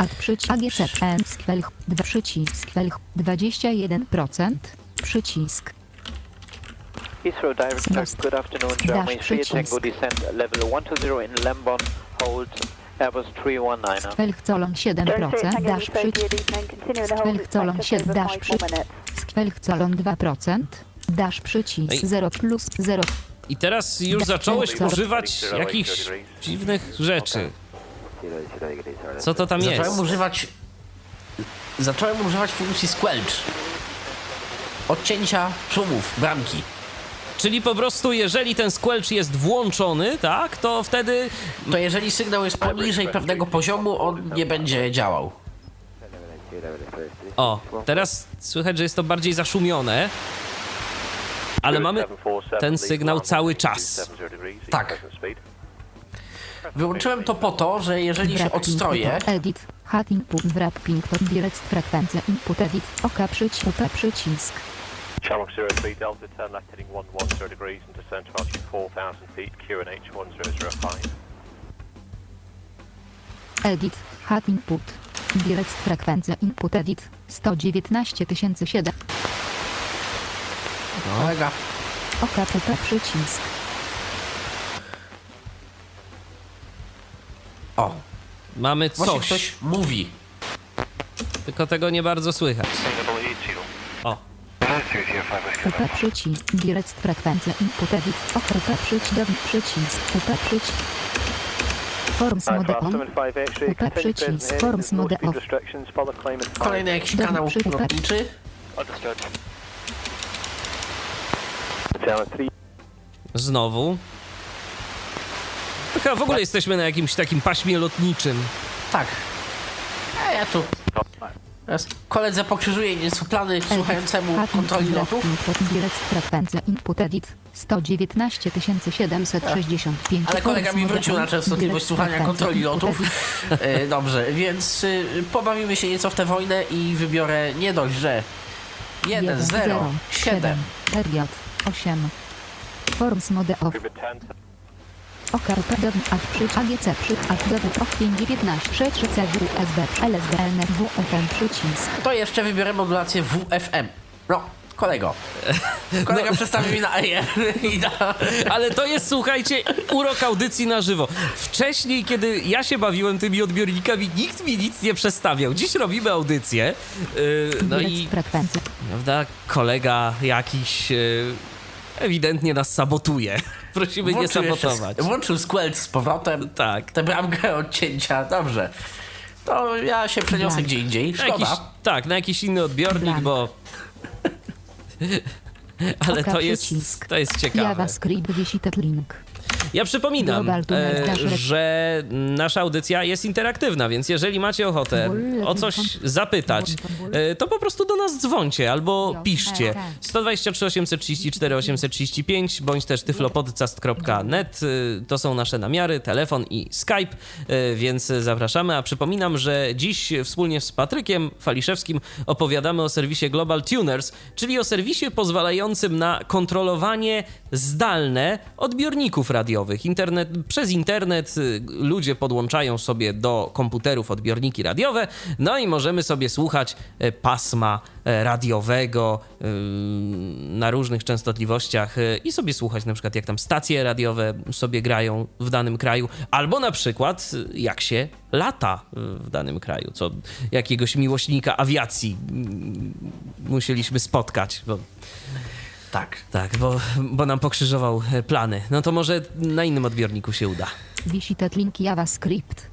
C: Ad przycisk. AGC. N. Skwelch. 2 przycisk. Skwelch. 21%. Przycisk.
F: Heathrow Direct
C: Snooze.
F: Flight, good afternoon,
C: Dash
F: Germany 3
C: przycisk.
F: Tango descent level 120 in Lembon, hold Airbus 319.
C: Skwelch colon 7%. Dash przycisk. Skwelch colon 7. Dash przycisk. Skwelch colon 2%. Dash przycisk.
A: Ej.
C: 0 plus 0.
A: I teraz już zacząłeś używać jakichś dziwnych rzeczy. Co to tam jest?
B: zacząłem używać. Zacząłem używać funkcji squelch. Odcięcia szumów, bramki.
A: Czyli po prostu, jeżeli ten squelch jest włączony, tak, to wtedy.
B: To jeżeli sygnał jest poniżej pewnego poziomu, on nie będzie działał.
A: O, teraz słychać, że jest to bardziej zaszumione. Ale mamy ten sygnał cały czas.
B: Tak. Wyłączyłem to po to, że jeżeli się odstroję,
C: Edit. Hat input. Wrapping. To direct frekwencja. Input edit. OK przycisk. UP przycisk.
G: Shamrock 03 Delta, turn left heading 110 degrees and descend to altitude 4000 feet, QNH 1005.
C: Edit. Hat input. Direct frekwencja. Input edit. 119 007.
B: kolega,
C: OK UP przycisk.
B: O,
A: Mamy
B: właśnie
A: coś,
B: ktoś mówi.
A: tylko tego nie bardzo słychać. O,
C: UP przycisk. Direct frekwencja. Input edit. OK UP przycisk. Down przycisk. UP przycisk. Forms mode on. UP przycisk. Forms mode off.
B: Kolejny jakiś kanał lotniczy.
A: Znowu. Chyba w ogóle jesteśmy na jakimś takim paśmie lotniczym.
B: Tak. A ja tu. Teraz koledze pokrzyżuję nieco plany słuchającemu kontroli lotów.
C: Input edit. 119 765.
B: Ale kolega mi wrócił na częstotliwość słuchania kontroli lotów. *laughs* E, Dobrze, więc y, pobawimy się nieco w tę wojnę i wybiorę nie dość, że 1, 0, 7.
C: Period 8. Forms mode off. OKRP ad przy AGC przy ad downi ok 519 3 3 C USB LSB NRW FM przycisk.
B: To jeszcze wybiorę modulację WFM. No, kolego. *laughs* Kolega przestawił mi na na... *laughs*
A: Ale to jest, słuchajcie, urok audycji na żywo. Wcześniej, kiedy ja się bawiłem tymi odbiornikami, nikt mi nic nie przestawiał. Dziś robimy audycję. Yy, no i prawda, kolega jakiś yy, ewidentnie nas sabotuje. Prosimy nie
B: Włączył
A: sabotować.
B: sk- Włączył squelch z powrotem.
A: Tak.
B: Tę bramkę odcięcia, dobrze. To ja się przeniosę
C: Blank.
B: gdzie indziej.
A: Na jakiś,
B: Szkoda.
A: tak, na jakiś inny odbiornik,
C: Blank.
A: bo... *laughs* Ale
C: Oka
A: to jest, to jest ciekawe.
C: JavaScript visited link.
A: Ja przypominam, e, że nasza audycja jest interaktywna, więc jeżeli macie ochotę o coś zapytać, e, to po prostu do nas dzwońcie albo piszcie. 123 834 835 bądź też tyflopodcast.net. e, To są nasze namiary, telefon i Skype, e, więc zapraszamy. A przypominam, że dziś wspólnie z Patrykiem Faliszewskim opowiadamy o serwisie Global Tuners, czyli o serwisie pozwalającym na kontrolowanie zdalne odbiorników radiowych. Internet, przez internet y, ludzie podłączają sobie do komputerów odbiorniki radiowe, no i możemy sobie słuchać e, pasma e, radiowego y, na różnych częstotliwościach y, i sobie słuchać na przykład jak tam stacje radiowe sobie grają w danym kraju, albo na przykład y, jak się lata w danym kraju, co jakiegoś miłośnika awiacji mm, musieliśmy spotkać, bo
B: Tak.
A: Tak, bo, bo nam pokrzyżował e, plany. No to może na innym odbiorniku się uda.
C: Visited link JavaScript.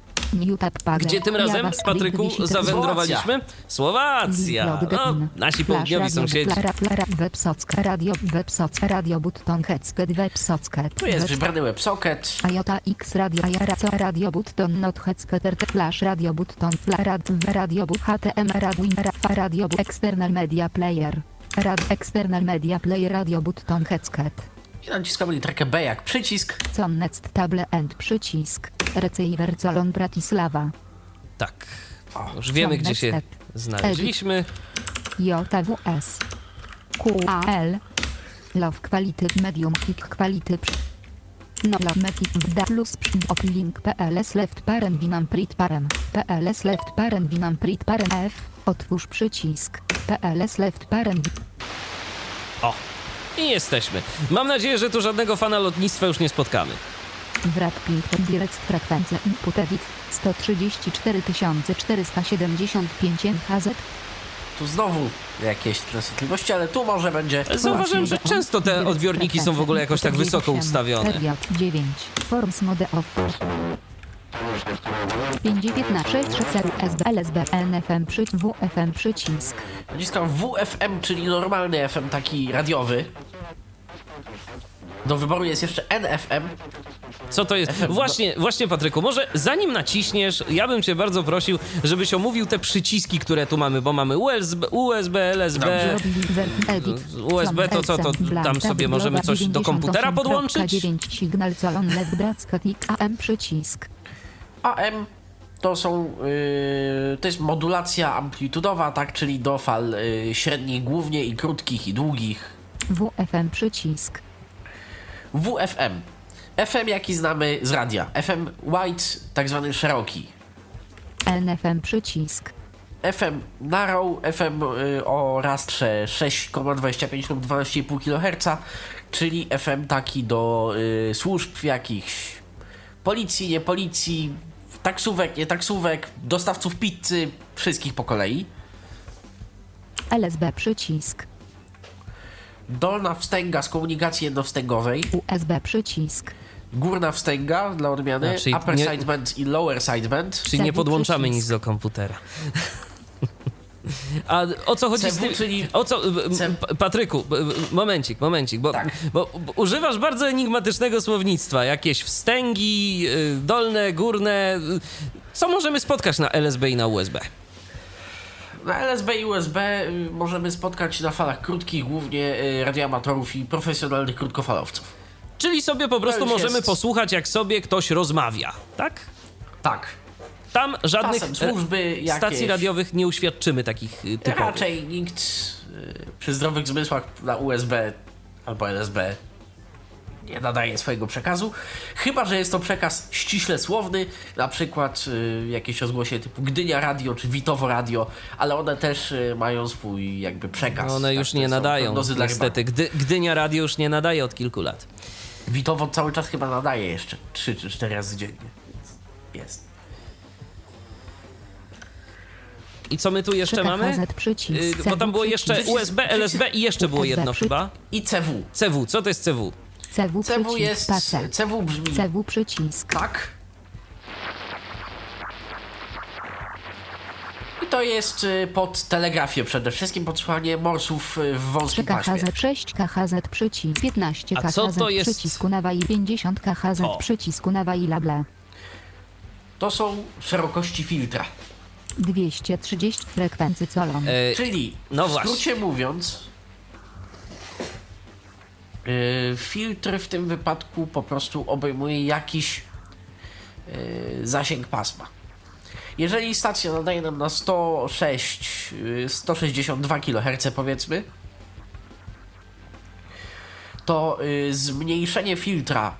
A: Gdzie tym razem, Patryku, zawędrowaliśmy? Słowacja! No, nasi południowi sąsiedzi.
C: Radio, button, headset, websocka.
B: Tu jest wybrany WebSocket.
C: IOTA X radio, IARA, co radio, button, not headset, RT, flash, radio, button, flarad, radio, but, HTM, rad, winner, fa, radio, external media player. Rad, external media player, radio, button, headset.
B: I naciskamy literkę B jak przycisk.
C: Connect table and przycisk. Receiver Colon Bratislava.
A: Tak. Już wiemy, gdzie się
C: Next
A: znaleźliśmy.
C: JWS. QAL. Love Quality Medium Kick Quality No love Metic da plus link PLS left parent winam prit parem PLS left parent winam prit parem F otwórz przycisk PLS left parent
A: O! I jesteśmy. Mam nadzieję, że tu żadnego fana lotnictwa już nie spotkamy.
C: wrap ping direct frekwencja input edit 134 475 MHz
B: Tu znowu jakieś częstotliwości, ale tu może będzie...
A: Zauważyłem, że często te odbiorniki są w ogóle jakoś tak wysoko ustawione.
C: Period 9. Forms mode off. 596 USB LSB NFM przy WFM przycisk.
B: Naciskam WFM, czyli normalny FM, taki radiowy. Do wyboru jest jeszcze NFM.
A: Co to jest?
B: FM,
A: Właśnie, właśnie Patryku, może zanim naciśniesz, ja bym cię bardzo prosił, żebyś omówił te przyciski, które tu mamy, bo mamy USB, USB LSB. USB to co, to tam sobie możemy coś do komputera podłączyć?
C: 9 signal AM przycisk.
B: AM to są. Yy, to jest modulacja amplitudowa, tak, czyli do fal yy, średnich głównie i krótkich i długich.
C: WFM przycisk.
B: WFM. FM jaki znamy z radia. FM wide, tak zwany szeroki.
C: NFM przycisk.
B: FM narrow, FM y, o rastrze 6,25 lub 12,5 kHz, czyli FM taki do y, służb jakichś policji, nie policji, taksówek, nie taksówek, dostawców pizzy, wszystkich po kolei.
C: LSB przycisk.
B: Dolna wstęga z komunikacji jednowstęgowej,
C: USB przycisk.
B: górna wstęga dla odmiany,
A: A, czyli
B: upper
A: nie-
B: sideband i lower sideband.
A: Czyli nie podłączamy
C: przycisk.
A: nic do komputera. *laughs* A o co chodzi z
B: CW,
A: tym?
B: czyli-
A: O co,
B: C-
A: Patryku, momencik, momencik, bo,
B: Tak.
A: bo, bo używasz bardzo enigmatycznego słownictwa. Jakieś wstęgi, y, dolne, górne. Co możemy spotkać na LSB i na USB?
B: Na LSB i USB y, możemy spotkać na falach krótkich głównie y, radioamatorów i profesjonalnych krótkofalowców.
A: Czyli sobie po prostu możemy
B: jest-
A: posłuchać, jak sobie ktoś rozmawia, tak?
B: Tak.
A: Tam żadnych
B: Czasem służby
A: e,
B: jakieś.
A: stacji radiowych nie uświadczymy takich y, typowych.
B: Raczej nikt przy zdrowych zmysłach na USB albo LSB nie nadaje swojego przekazu. Chyba, że jest to przekaz ściśle słowny, na przykład y, jakieś rozgłosie typu Gdynia Radio czy Witowo Radio, ale one też y, mają swój jakby przekaz.
A: No One
B: tak,
A: już nie nadają, niestety. Gdy, Gdynia Radio już nie nadaje od kilku lat.
B: Witowo cały czas chyba nadaje jeszcze 3 czy 4 razy dziennie. Jest.
A: I co my tu jeszcze mamy?
C: Przycisk.
A: Y, bo tam było jeszcze USB. LSB i jeszcze było jedno chyba.
B: I CW.
A: CW, co to jest CW?
C: CW
B: CW
C: przycisk.
B: jest.
C: Pace.
B: CW brzmi
C: CW przycisk.
B: tak. I to jest y, pod telegrafię przede wszystkim, podsłuchanie morsów y, w
C: 3
B: wąskim paśmie.
C: KHZ 6 KHZ przycisk 15
A: A
C: KHZ
A: co to jest?
C: przycisku nawa i 50 KHZ
A: O.
C: przycisku nawa i lable
B: To są szerokości filtra.
C: 230 frekwencji colon.
A: E,
B: Czyli
A: no
B: w
A: właśnie.
B: skrócie mówiąc, filtr w tym wypadku po prostu obejmuje jakiś yy, zasięg pasma. Jeżeli stacja nadaje nam na 106, yy, 162 kHz powiedzmy, to yy, zmniejszenie filtra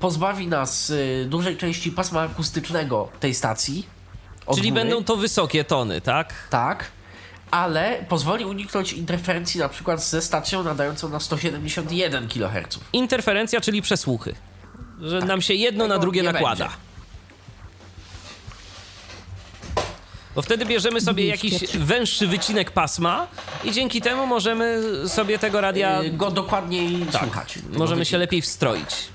B: pozbawi nas dużej części pasma akustycznego tej stacji.
A: czyli
B: góry.
A: będą to wysokie tony, tak?
B: Tak, ale pozwoli uniknąć interferencji na przykład ze stacją nadającą na 171 kHz.
A: Interferencja, czyli przesłuchy. Że nam się jedno na
B: Tego
A: drugie nakłada.
B: będzie.
A: Bo wtedy bierzemy sobie jakiś
C: 203.
A: węższy wycinek pasma i dzięki temu możemy sobie tego radia.
B: Y, Go dokładniej
A: Tak,
B: słuchać. tego
A: możemy się lepiej wstroić.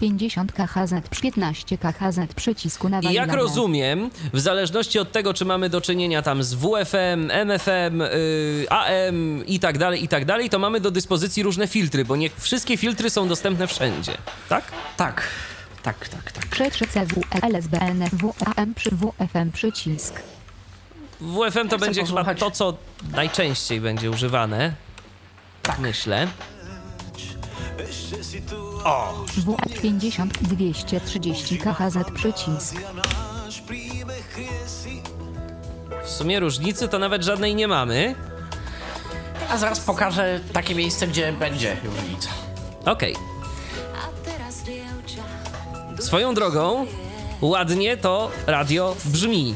C: 50 KHZ, 15 KHZ, przycisku na
A: I jak rozumiem, w zależności od tego, czy mamy do czynienia tam z WFM, MFM, y, AM i tak dalej, i tak dalej, to mamy do dyspozycji różne filtry, bo nie wszystkie filtry są dostępne wszędzie, tak?
B: Tak, tak, tak, tak.
C: Przetrze CW, LSBN, WAM przy WFM przycisk.
A: WFM to będzie chyba to, co najczęściej będzie używane, tak myślę.
C: WA 50 230 KHZ przycisk.
A: W sumie różnicy to nawet żadnej nie mamy.
B: A zaraz pokażę takie miejsce, gdzie będzie różnica.
A: Okej. Swoją drogą, ładnie to radio brzmi.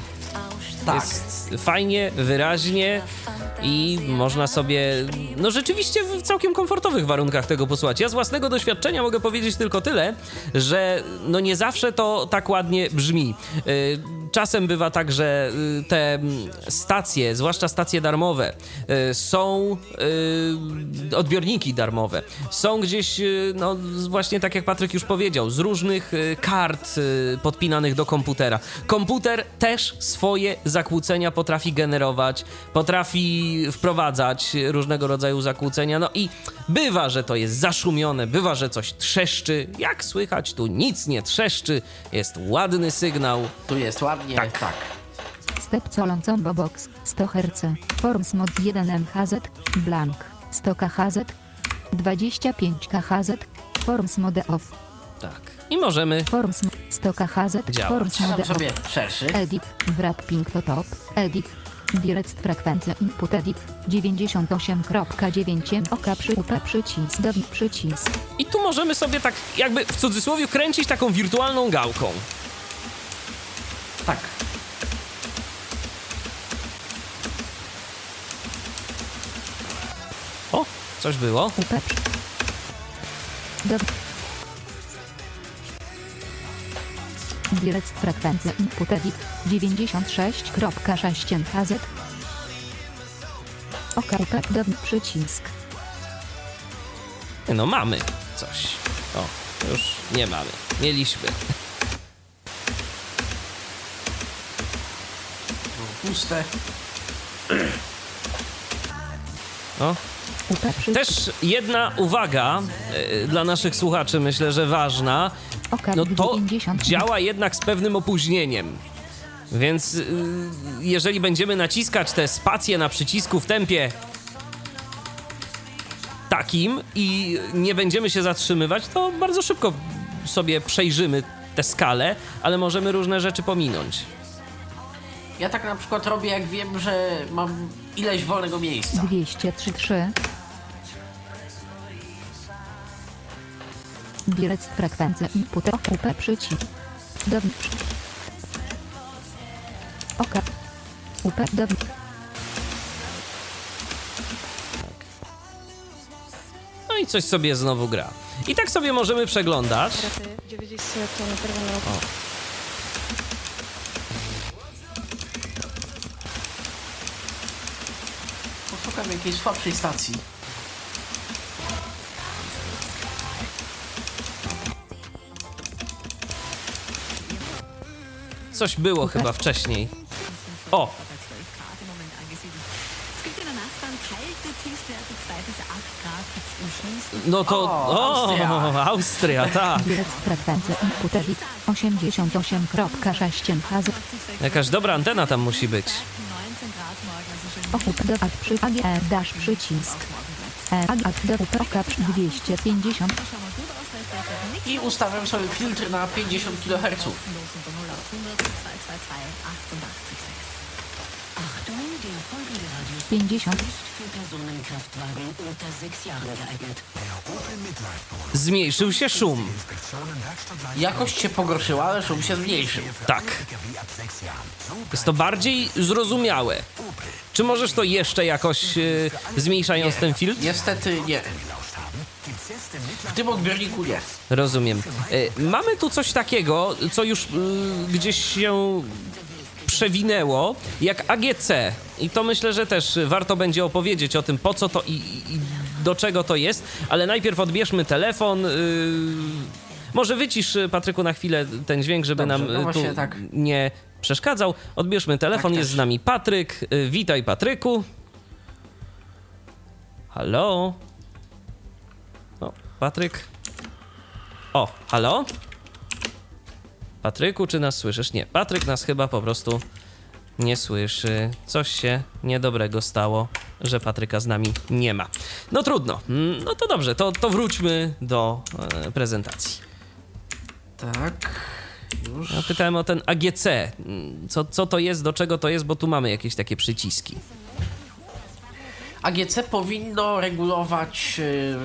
B: Tak.
A: Jest fajnie, wyraźnie i można sobie, no rzeczywiście w całkiem komfortowych warunkach tego posłuchać. Ja z własnego doświadczenia mogę powiedzieć tylko tyle, że no nie zawsze to tak ładnie brzmi. Czasem bywa tak, że y, te mm, stacje, zwłaszcza stacje darmowe, y, są y, odbiorniki darmowe, są gdzieś, no właśnie tak jak Patryk już powiedział, z różnych kart podpinanych do komputera. Komputer też swoje zakłócenia potrafi generować, potrafi wprowadzać różnego rodzaju zakłócenia, no i bywa, że to jest zaszumione, bywa, że coś trzeszczy. Jak słychać, tu nic nie trzeszczy, jest ładny sygnał.
B: Tu jest ładnie.
A: Tak.
B: tak.
C: Step Colon Combo Box 100 Hz. Forms Mod 1 MHZ. Blank 100 KHZ. 25 KHZ. Forms Mode Off.
A: Tak. I możemy
C: Forms mo- 100 KHZ.
A: Działać.
C: Forms Mode
B: Dam
C: Off.
B: sobie szerszy.
C: Edit. Wrapping to top. Edit. Direct frekwencja input edit 98.9 oka przy UP przycisk do przycisk
A: I tu możemy sobie tak jakby w cudzysłowie kręcić taką wirtualną gałką.
B: Tak.
A: O, coś było.
C: UP przy... do Direct frekwencja input edit 96.6 MHz oka UP do przycisk
A: No mamy coś. O, już nie mamy. Mieliśmy.
B: Puste.
A: O.
C: UP przycisk
A: Też jedna uwaga e, dla naszych słuchaczy, myślę, że ważna. No to
C: 90
A: działa jednak z pewnym opóźnieniem. Więc y, jeżeli będziemy naciskać te spacje na przycisku w tempie takim i nie będziemy się zatrzymywać, to bardzo szybko sobie przejrzymy tę skalę, ale możemy różne rzeczy pominąć.
B: Ja tak na przykład robię, jak wiem, że mam ileś wolnego miejsca.
C: 203 Direct frekwencja input UP przycisk. Do Oka UP do
A: No i coś sobie znowu gra. I tak sobie możemy przeglądać.
B: Poszukam jakiejś słabszej stacji.
A: Coś było chyba wcześniej. O,
H: Es gibt in der Nachbarn kalte Tiefstwerte 2 bis 8 Grad gibt's im schlimmsten.
A: no to.
B: O, Austria.
A: Austria, tak.
C: Direct frekwencja input edit 88.6 MHz
A: Jakaś dobra antena tam musi być.
H: 19 Grad morgen, also schön
C: OUP do ad przy AGR dash przycisk E ad ad do UP oka przy 250
H: schon mal gut aus, da ist derzeit nichts
B: I ustawiam sobie filtr na 50 kHz.
H: los unter 0 auf 100 222 88
I: Achtung, der folgende Radius
C: 50
I: ist für Personenkraftwagen unter sechs Jahren geeignet.
A: Zmniejszył się szum.
B: Jakość się pogorszyła, ale szum się zmniejszył.
A: Tak. Jest to bardziej zrozumiałe. Czy możesz to jeszcze jakoś y, zmniejszając ten filtr?
B: Niestety nie. W tym odbiorniku nie.
A: Rozumiem. Y, mamy tu coś takiego, co już y, gdzieś się przewinęło jak AGC. I to myślę, że też warto będzie opowiedzieć o tym, po co to i, i do czego to jest. Ale najpierw odbierzmy telefon. Yy, może wycisz, Patryku, na chwilę ten dźwięk, żeby
B: Dobrze,
A: nam
B: no
A: tu
B: tak.
A: nie przeszkadzał. Odbierzmy telefon,
B: Tak
A: jest
B: też.
A: z nami Patryk. Y, Witaj, Patryku. Halo? O, Patryk. O, halo? Patryku, czy nas słyszysz? Nie, Patryk nas chyba po prostu nie słyszy. Coś się niedobrego stało, że Patryka z nami nie ma. No trudno. Mm, No to dobrze, to, to wróćmy do e, prezentacji.
B: Tak. Już.
A: Ja pytałem o ten AGC. Mm, Co, co to jest, do czego to jest, bo tu mamy jakieś takie przyciski.
B: AGC powinno regulować y,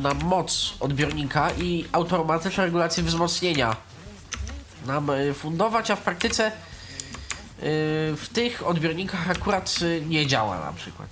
B: nam moc odbiornika i automatyczną regulację wzmocnienia nam y, fundować, a w praktyce y, w tych odbiornikach akurat y, nie działa na przykład.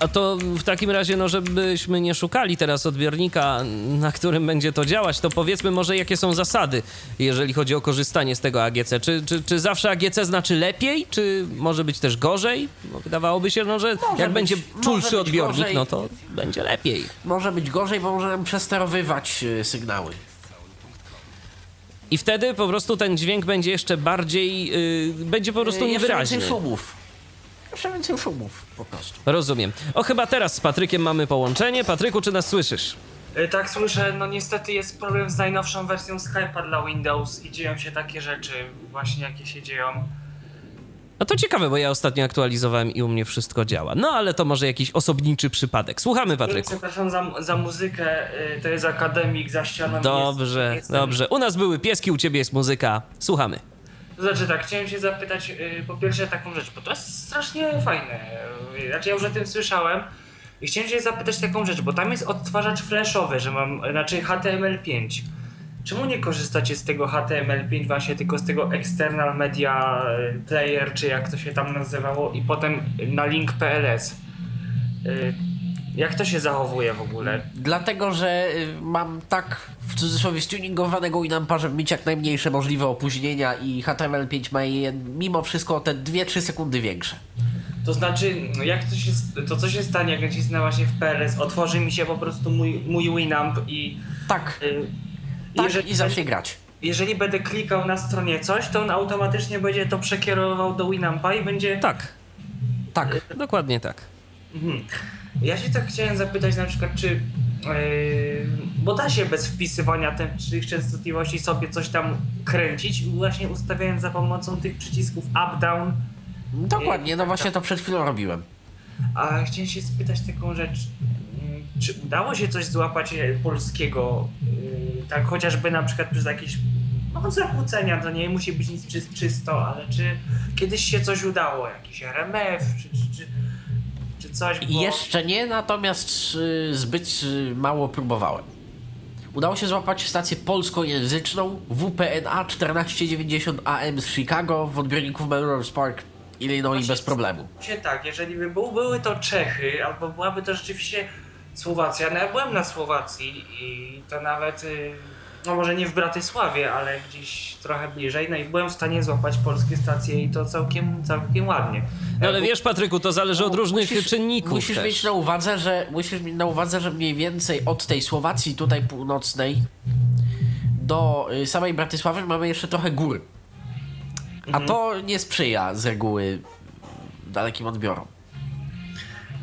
A: A to w takim razie, no żebyśmy nie szukali teraz odbiornika, na którym będzie to działać, to powiedzmy może jakie są zasady, jeżeli chodzi o korzystanie z tego AGC. Czy, czy, czy zawsze AGC znaczy lepiej, czy może być też gorzej? Bo wydawałoby się, no, że
B: Może
A: jak
B: być-
A: będzie czulszy odbiornik,
B: gorzej.
A: no to będzie lepiej.
B: Może być gorzej, bo może nam przesterowywać sygnały.
A: I wtedy po prostu ten dźwięk będzie jeszcze bardziej, yy, będzie po prostu
B: Y, Jeszcze
A: niewyraźny.
B: więcej szumów. Jeszcze więcej szumów po prostu.
A: Rozumiem. O, chyba teraz z Patrykiem mamy połączenie. Patryku, czy nas słyszysz?
J: E, Tak, słyszę, no niestety jest problem z najnowszą wersją Skype'a dla Windows i dzieją się takie rzeczy właśnie jakie się dzieją.
A: No to ciekawe, bo ja ostatnio aktualizowałem i u mnie wszystko działa. No ale to może jakiś osobniczy przypadek. Słuchamy, Patryku.
J: Przepraszam za, za muzykę, e, to jest akademik za ścianą.
A: Dobrze,
J: jest,
A: dobrze. U nas były pieski, u ciebie jest muzyka. Słuchamy.
J: To znaczy tak, chciałem się zapytać e, po pierwsze taką rzecz, bo to jest strasznie fajne. Znaczy ja już o tym słyszałem i chciałem się zapytać taką rzecz, bo tam jest odtwarzacz flashowy, że mam, znaczy HTML5. Czemu nie korzystacie z tego HTML5 właśnie, tylko z tego External Media e, Player, czy jak to się tam nazywało i potem na link PLS? Y, Jak to się zachowuje w ogóle?
B: Dlatego, że y, mam tak w cudzysłowie stuningowanego Winampa, żeby mieć jak najmniejsze możliwe opóźnienia i HTML5 ma je mimo wszystko o te 2-3 sekundy większe.
J: To znaczy, no jak to się, to co się stanie, jak nacisnę właśnie w PLS, otworzy mi się po prostu mój, mój Winamp i...
B: Tak,
J: y,
B: tak i zacznie grać.
J: Jeżeli będę klikał na stronie coś, to on automatycznie będzie to przekierowywał do Winampa i będzie...
A: Tak.
B: Tak.
A: Dokładnie tak.
J: Mhm. Ja się tak chciałem zapytać na przykład, czy... Yy, bo da się bez wpisywania tych, częstotliwości sobie coś tam kręcić, właśnie ustawiając za pomocą tych przycisków up, down.
B: Dokładnie, no właśnie to przed chwilą robiłem.
J: A chciałem się spytać taką rzecz. Czy udało się coś złapać e, polskiego, yy, tak chociażby na przykład przez jakieś no, zakłócenia, to nie musi być nic czy, czysto, ale czy kiedyś się coś udało, jakiś RMF, czy, czy, czy, coś, bo...
B: Jeszcze nie, natomiast y, zbyt y, mało próbowałem. Udało się złapać stację polskojęzyczną WPNA 1490 AM z Chicago w odbiorniku w Melrose Park, Illinois bez problemu.
J: się tak, jeżeli by był, były to Czechy, albo byłaby to rzeczywiście Słowacja. No ja byłem na Słowacji i to nawet, y, no może nie w Bratysławie, ale gdzieś trochę bliżej, no i byłem w stanie złapać polskie stacje i to całkiem, całkiem ładnie.
A: No ale wiesz, Patryku, to zależy od różnych
B: Musisz-
A: czynników
B: Musisz
A: też.
B: mieć na uwadze, że musisz mieć na uwadze, że mniej więcej od tej Słowacji tutaj północnej do y, samej Bratysławy mamy jeszcze trochę gór. A to nie sprzyja z reguły dalekim odbiorom.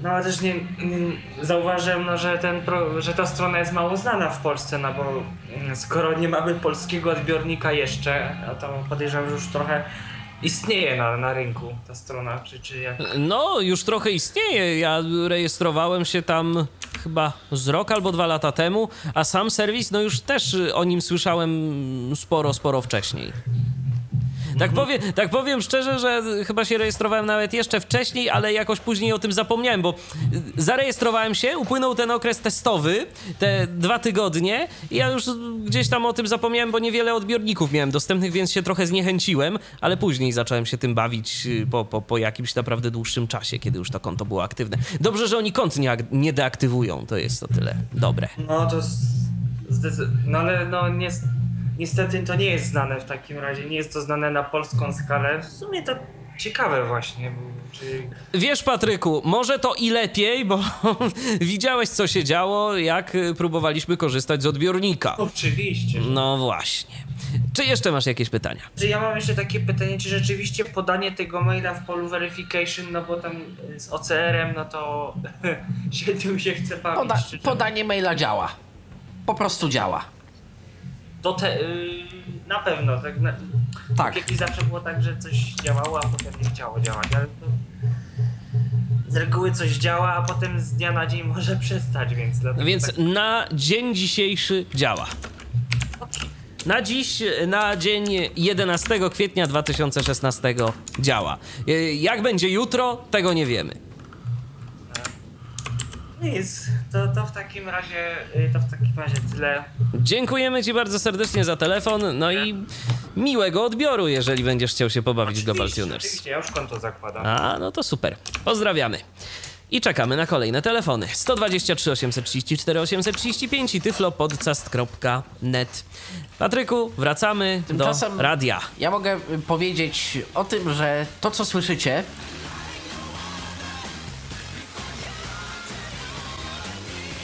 J: No ale też nie, nie zauważyłem, no, że, ten pro, że ta strona jest mało znana w Polsce, no bo mm, skoro nie mamy polskiego odbiornika jeszcze, a to podejrzewam, że już trochę istnieje na, na rynku ta strona, czy, czy jak...
A: No, już trochę istnieje. Ja rejestrowałem się tam chyba z rok albo dwa lata temu, a sam serwis, no już też o nim słyszałem sporo, sporo wcześniej. Tak powiem, tak powiem szczerze, że chyba się rejestrowałem nawet jeszcze wcześniej, ale jakoś później o tym zapomniałem, bo y, zarejestrowałem się, upłynął ten okres testowy, te dwa tygodnie i ja już gdzieś tam o tym zapomniałem, bo niewiele odbiorników miałem dostępnych, więc się trochę zniechęciłem, ale później zacząłem się tym bawić y, po, po, po jakimś naprawdę dłuższym czasie, kiedy już to konto było aktywne. Dobrze, że oni kont nie, nie deaktywują, to jest o tyle dobre.
J: No to zdecy- no ale no nies- niestety to nie jest znane w takim razie, nie jest to znane na polską skalę. W sumie to ciekawe właśnie, czy
A: Wiesz, Patryku, może to i lepiej, bo *laughs* widziałeś, co się działo, jak y, próbowaliśmy korzystać z odbiornika.
J: Oczywiście. że-
A: No właśnie. Czy jeszcze masz jakieś pytania?
J: Czy ja mam jeszcze takie pytanie, czy rzeczywiście podanie tego maila w polu verification, no bo tam y, z OCR-em, no to *laughs* się tym się chce bawić.
B: Poda podanie maila działa. Po prostu działa.
J: To te, y, na pewno, tak, na, tak. I zawsze było tak, że coś działało, a potem nie chciało działać, ale to z reguły coś działa, a potem z dnia na dzień może *laughs* przestać, więc dlatego
A: Więc
J: tak,
A: na dzień dzisiejszy działa. Na dziś, na dzień 11 kwietnia 2016 działa. Y, Jak będzie jutro, tego nie wiemy.
J: Nic, to, to w takim razie, y, to w takim razie tyle.
A: Dziękujemy Ci bardzo serdecznie za telefon, no i miłego odbioru, jeżeli będziesz chciał się pobawić w Global Tuners.
J: Oczywiście, ja już konto zakładam.
A: A, no to super. Pozdrawiamy. I czekamy na kolejne telefony. 123 834 835 i tyflopodcast.net. Patryku, wracamy do
B: Tymczasem
A: radia.
B: Ja mogę powiedzieć o tym, że to co słyszycie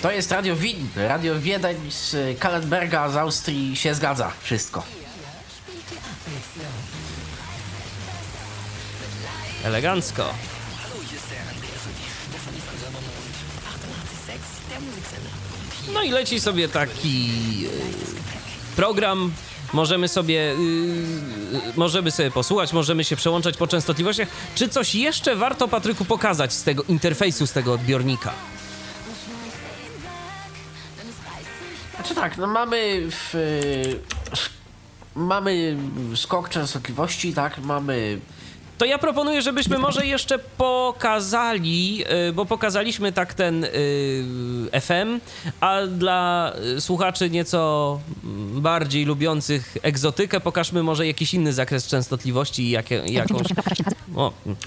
B: to jest Radio Wien. Radio Wiedeń z Kallenberga z Austrii się zgadza. Wszystko.
A: Elegancko. No i leci sobie taki e, program. Możemy sobie, y, możemy sobie posłuchać, możemy się przełączać po częstotliwościach. Czy coś jeszcze warto, Patryku, pokazać z tego interfejsu, z tego odbiornika?
B: Znaczy tak, no mamy w, y, mamy skok częstotliwości, tak, mamy
A: To ja proponuję, żebyśmy może jeszcze pokazali, y, bo pokazaliśmy tak ten y, FM, a dla y, słuchaczy nieco mm, bardziej lubiących egzotykę pokażmy może jakiś inny zakres częstotliwości i jakie, jakąś... O, mm,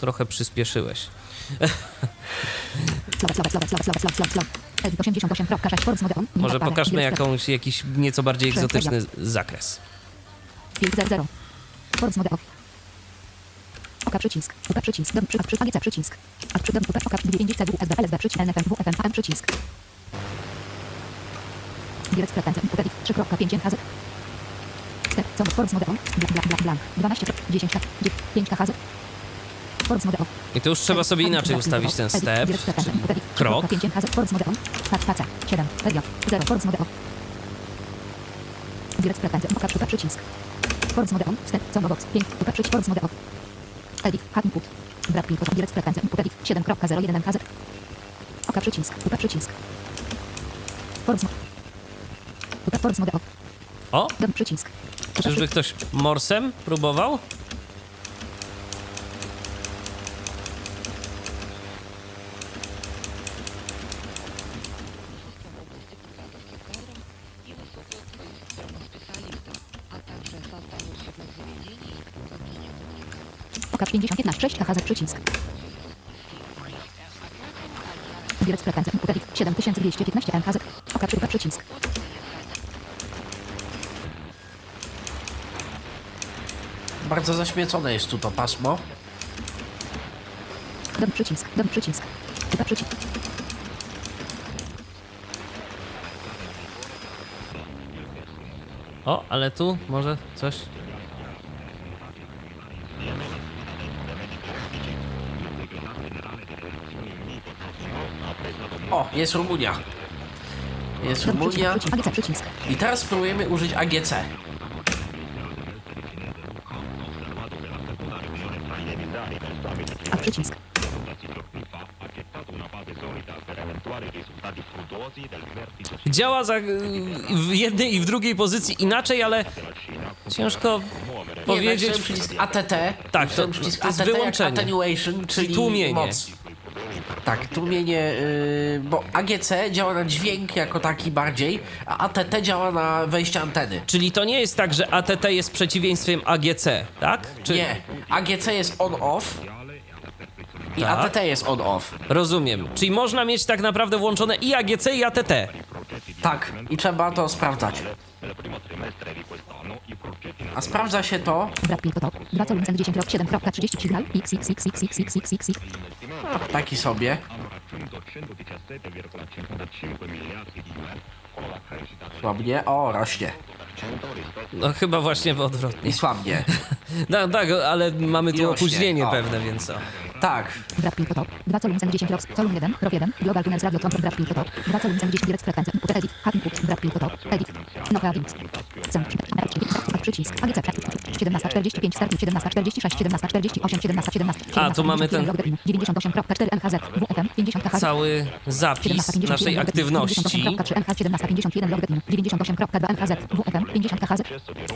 A: trochę przyspieszyłeś.
C: Słowak, słowak, słowak, słowak, słowak, słowak, słowak. Edit 88.6 Force Modeon.
A: Może pokażmy jakąś, jakiś nieco bardziej egzotyczny zakres.
C: 500. Force Modeon. Oka przycisk. UP przycisk. Dom przy, przy, AGC przycisk. A przy dom oka 9 CW SB LSB przycisk NFM WFM AM przycisk. Direct pretensja. UP 3.5 HZ. Step. Co? Modeon. Blank, blank, blank, blank. 12. 10. 5 HZ.
A: I tu już trzeba sobie inaczej ustawić ten step. Krok.
C: 5 HZ. Force Modeon. Tak, pace. 7. Radio. 0. Force Modeon. Direct pretensja. Oka przy, przycisk. Force Modeon. Step. Co? Box. 5. UP przycisk. Force Modeon. Edit. Hack input. Brak pin kod. Direct pretensja. Input edit. 7.01 HZ. Oka przycisk. UP przycisk. Force UP Force Modeon.
A: O,
C: Dom przycisk.
A: czyżby ktoś morsem próbował?
C: Oka 50 15 6 HZ przycisk. Pretensja. Input edit. 7215 MHZ. Oka przy UP przycisk.
B: bardzo zaśmiecone jest tu to pasmo.
C: Dom przycisk. Dom przycisk. UP przycisk.
A: O, ale tu może coś.
B: Jest Rumunia. Jest. Rumunia. I teraz spróbujemy użyć AGC.
C: A przycisk.
A: Działa za, w jednej i w drugiej pozycji inaczej, ale ciężko powiedzieć.
B: Nie, przycisk ATT.
A: Tak, to,
B: przycisk
A: jest
B: ATT jak
A: wyłączenie.
B: Attenuation, czyli
A: tłumienie.
B: moc. Tak, tłumienie, yy, bo AGC działa na dźwięk jako taki bardziej, a ATT działa na wejście anteny.
A: Czyli to nie jest tak, że ATT jest przeciwieństwem AGC, tak? Czy...
B: Nie, AGC jest on-off i
A: Tak.
B: ATT jest on-off.
A: Rozumiem. Czyli można mieć tak naprawdę włączone i AGC i ATT.
B: Tak, i trzeba to sprawdzać. A sprawdza się to, taki sobie. Słabnie, o, rośnie.
A: No chyba właśnie w odwrotnie.
B: I słabnie. *laughs*
A: No, tak, ale mamy tu
B: rośnie.
A: opóźnienie
B: O.
A: pewne, więc o.
B: Tak,
C: Brad Pitt to 2 col 10 rox col 1 rok 1 Global Tunnels Radio Control Brad Pitt to 2 col 10 direct frekwencja edit hack input Brad Pitt to edit no edit Cen przycisk AGC 17.45 start 17.46 17.48 17.17
A: A, tu mamy ten-
C: 98.4 MHZ WFM 50 KHZ
A: Cały zapis naszej aktywności.
C: 1751 login 98.2 MHZ WFM 50 KHZ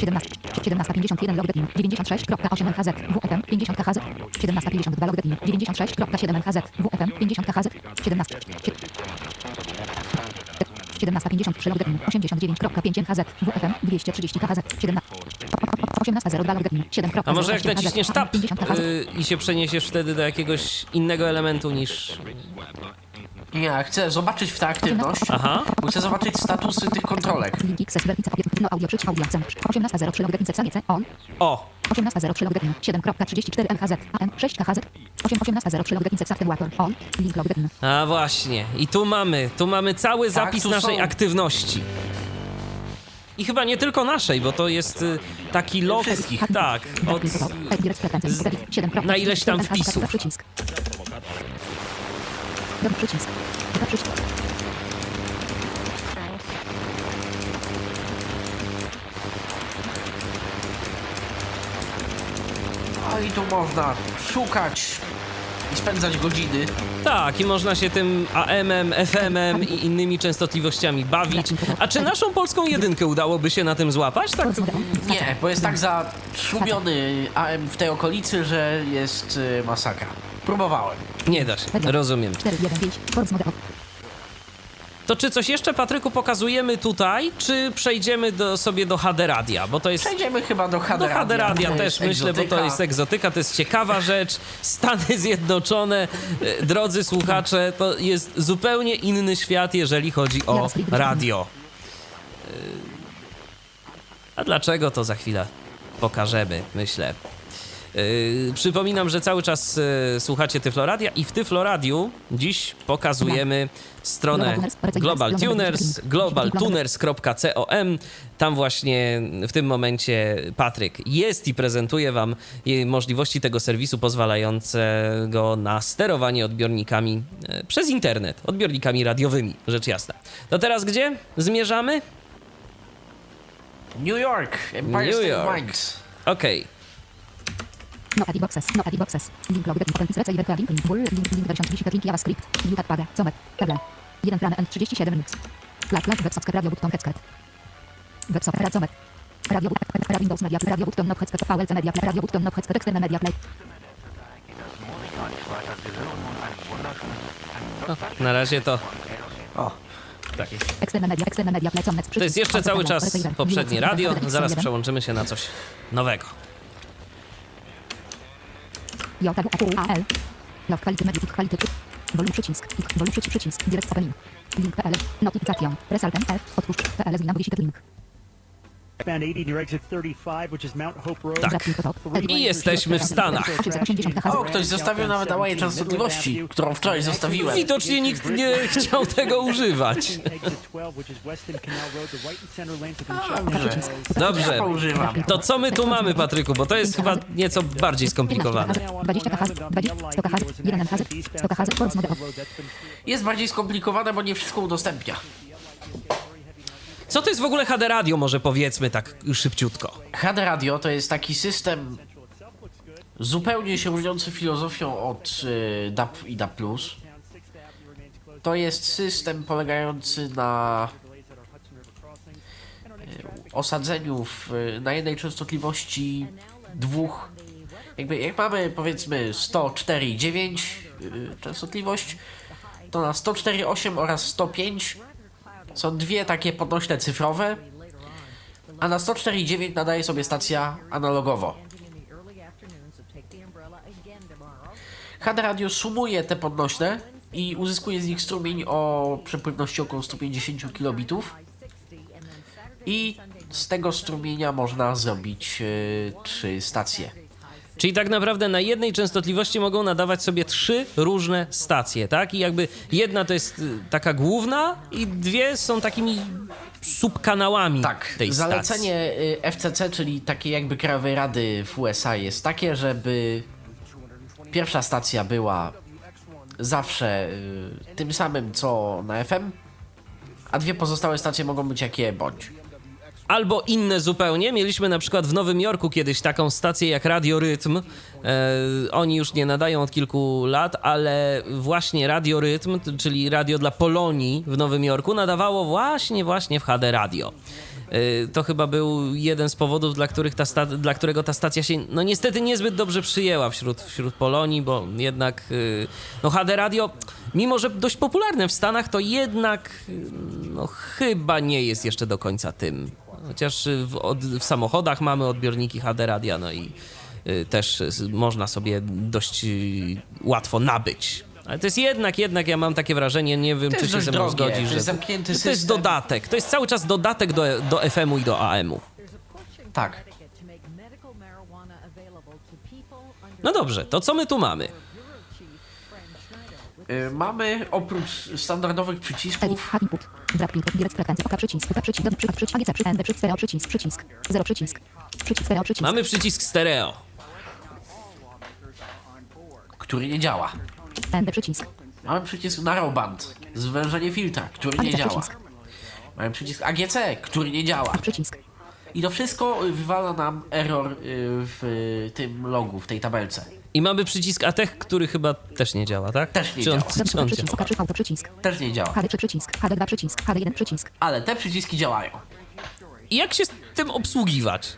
C: 17 1751 login 96.8 MHZ WFM 50 KHZ 1752 login 96.7 MHZ WFM 50 KHZ 17 1753 login 89.5 MHZ WFM 230 KHZ 17 18.02 login 7.
A: A może jak naciśniesz tab y, i się przeniesiesz wtedy do jakiegoś innego elementu niż...
B: nie, chcę zobaczyć w tę aktywność,
A: Aha.
B: bo chcę zobaczyć statusy tych kontrolek.
C: Link no audio, przycisk, audio, cen, 18.03 login, C, on,
A: O!
C: 18.03 login, 7.34 MHZ, AM, 6 KHZ, 8, 18.03 login, Accentuator, on, link login,
A: A właśnie. I tu mamy, tu mamy cały zapis
B: tu
A: naszej
B: są.
A: aktywności. I chyba nie tylko naszej, bo to jest y, taki log...
B: Wszystkich.
A: Tak, od...
C: direct frekwencja,
A: z-
C: 7.
A: na ileś tam wpisów.
C: przycisk. Dobry przycisk. Dobry przycisk.
B: No i tu można szukać i spędzać godziny.
A: Tak, i można się tym AM-em, FM-em i innymi częstotliwościami bawić. A czy naszą polską jedynkę udałoby się na tym złapać? Tak,
B: Nie, bo jest tak zaszumiony AM w tej okolicy, że jest y, masakra. Próbowałem.
A: Nie da się. Rozumiem.
C: 4, 1, 5, force mode off.
A: To czy coś jeszcze, Patryku, pokazujemy tutaj, czy przejdziemy do, sobie do HD Radia? Bo to jest...
B: Przejdziemy chyba do HD
A: Do HD Radia
B: To
A: też myślę, bo to
B: egzotyka.
A: jest egzotyka, to jest ciekawa rzecz. Stany Zjednoczone, e, drodzy słuchacze, to jest zupełnie inny świat, jeżeli chodzi o radio. E, A dlaczego, to za chwilę pokażemy, myślę. Yy, przypominam, że cały czas yy, słuchacie Tyfloradia i w Tyfloradiu dziś pokazujemy stronę Global Tuners, globaltuners.com. Tam właśnie w tym momencie Patryk jest i prezentuje Wam yy, możliwości tego serwisu pozwalającego na sterowanie odbiornikami yy, przez internet, odbiornikami radiowymi, rzecz jasna. To teraz gdzie zmierzamy?
B: New York, Empire
A: New
B: State
A: York. Okej.
C: No edit boxes, no edit boxes. Link log, link potency, receiver, link, link, bull, link, link, version 30, link, JavaScript, view, pada, comet, table. 1 plan N37 Linux. Flag, flag, websocket, radio, button, headset. Websocket, radio, comet. Radio, radio, Windows Media, radio, button, knob, headset, VLC Media, radio, button, knob, headset, external media, play.
A: No, na razie to...
B: O.
A: Tak.
C: Comet,
A: To jest jeszcze cały czas poprzednie radio, zaraz przełączymy się na coś nowego.
C: J, W, A, L. Love quality, media, quality, volume, przycisk, volume, przycisk, przycisk, direct opening. Link PL, notification, resultant F, otwórz, PL, zwina, wisi, link.
A: Tak. I jesteśmy w Stanach.
B: O, ktoś zostawił nawet ałaję częstotliwości, którą wczoraj zostawiłem.
A: Widocznie nikt nie chciał tego używać.
B: Dobrze.
A: Dobrze. To co my tu mamy, Patryku? Bo to jest chyba nieco bardziej skomplikowane.
B: Jest bardziej skomplikowane, bo nie wszystko udostępnia.
A: Co to jest w ogóle HD Radio, może powiedzmy tak szybciutko?
B: HD Radio to jest taki system zupełnie się różniący filozofią od y, DAP i DAP+. To jest system polegający na y, osadzeniu w, y, na jednej częstotliwości dwóch jakby jak mamy powiedzmy 104,9 y, częstotliwość to na 104,8 oraz 105 są dwie takie podnośne cyfrowe a na 104,9 nadaje sobie stacja analogowo. HD Radio sumuje te podnośne i uzyskuje z nich strumień o przepływności około 150 kilobitów i z tego strumienia można zrobić y, trzy stacje.
A: Czyli tak naprawdę na jednej częstotliwości mogą nadawać sobie trzy różne stacje, tak? I jakby jedna to jest y, taka główna i dwie są takimi subkanałami
B: Tak,
A: tej stacji.
B: zalecenie y, FCC, czyli takiej jakby Krajowej Rady w USA jest takie, żeby pierwsza stacja była zawsze y, tym samym co na FM, a dwie pozostałe stacje mogą być jakie bądź.
A: Albo inne zupełnie. Mieliśmy na przykład w Nowym Jorku kiedyś taką stację jak Radio Rytm. E, oni już nie nadają od kilku lat, ale właśnie Radio Rytm, czyli radio dla Polonii w Nowym Jorku, nadawało właśnie, właśnie w HD Radio. E, To chyba był jeden z powodów, dla, których ta sta- dla którego ta stacja się, no niestety niezbyt dobrze przyjęła wśród, wśród Polonii, bo jednak y, no HD Radio, mimo że dość popularne w Stanach, to jednak y, no chyba nie jest jeszcze do końca tym. Chociaż y, w, od, w samochodach mamy odbiorniki HD Radia, no i y, też y, można sobie dość y, łatwo nabyć. Ale to jest jednak, jednak ja mam takie wrażenie, nie wiem,
B: To
A: czy się ze mną
B: drogie,
A: zgodzisz,
B: to
A: że
B: jest zamknięty
A: że to jest
B: system.
A: dodatek. To jest cały czas dodatek do, do FM-u i do AM-u.
B: Tak.
A: No dobrze, to co my tu mamy?
B: Y, Mamy oprócz standardowych przycisków.
A: Mamy przycisk stereo.
B: który nie działa. Mamy przycisk narrowband, zwężenie filtra, który nie działa.
C: przycisk.
B: Mamy przycisk AGC, który nie działa.
C: Przycisk.
B: I to wszystko y, wywala nam error y, w y, tym logu, w tej tabelce.
A: I mamy przycisk ATECH, który chyba też nie działa, tak?
B: Też nie
A: czy on,
B: działa.
A: Czy on
C: przycisk,
A: działa?
C: auto przycisk.
B: Też nie działa.
C: HD3 przycisk, HD2 przycisk, HD1 przycisk.
B: Ale te przyciski działają.
A: I jak się z tym obsługiwać?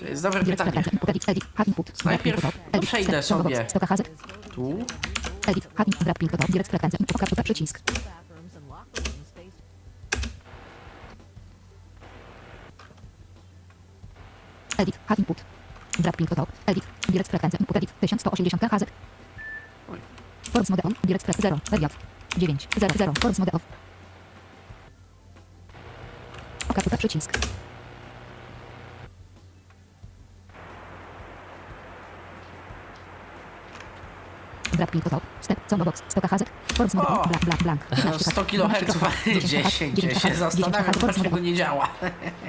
B: To jest dobre pytanie. Najpierw przejdę sobie tu.
C: edit, H Edit, H input. Drag input, edit, direct frekwencja, input, edit, 1180 HZ. Force mode on, direct frekwencja 0, mediat. 9, 0, 0, force mode off. Oka uta przycisk. Drag input, step, combo box, stoka HZ. Force mode on, blank, blank, blank. 15
B: 100 kHz, ale 10. Ja się zastanawiam, dlaczego nie działa.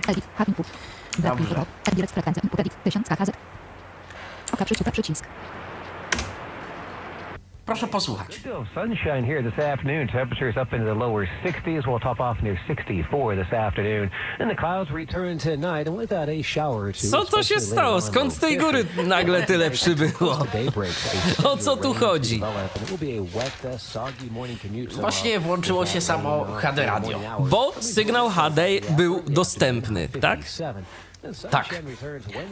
C: Edit, H input.
B: Dobrze.
C: direct frekwencja, edit, 1000 HZ. Oka przycisk.
B: Proszę posłuchać.
K: Sunshine here this afternoon. Temperatures up into the lower 60s. We'll top off near 64 this afternoon. And the clouds return tonight and without a shower or two.
A: Co to się stało? Skąd z tej góry nagle tyle przybyło? *laughs* O co tu chodzi?
B: Właśnie włączyło się samo HD radio.
A: Bo sygnał HD był dostępny, tak?
B: Tak.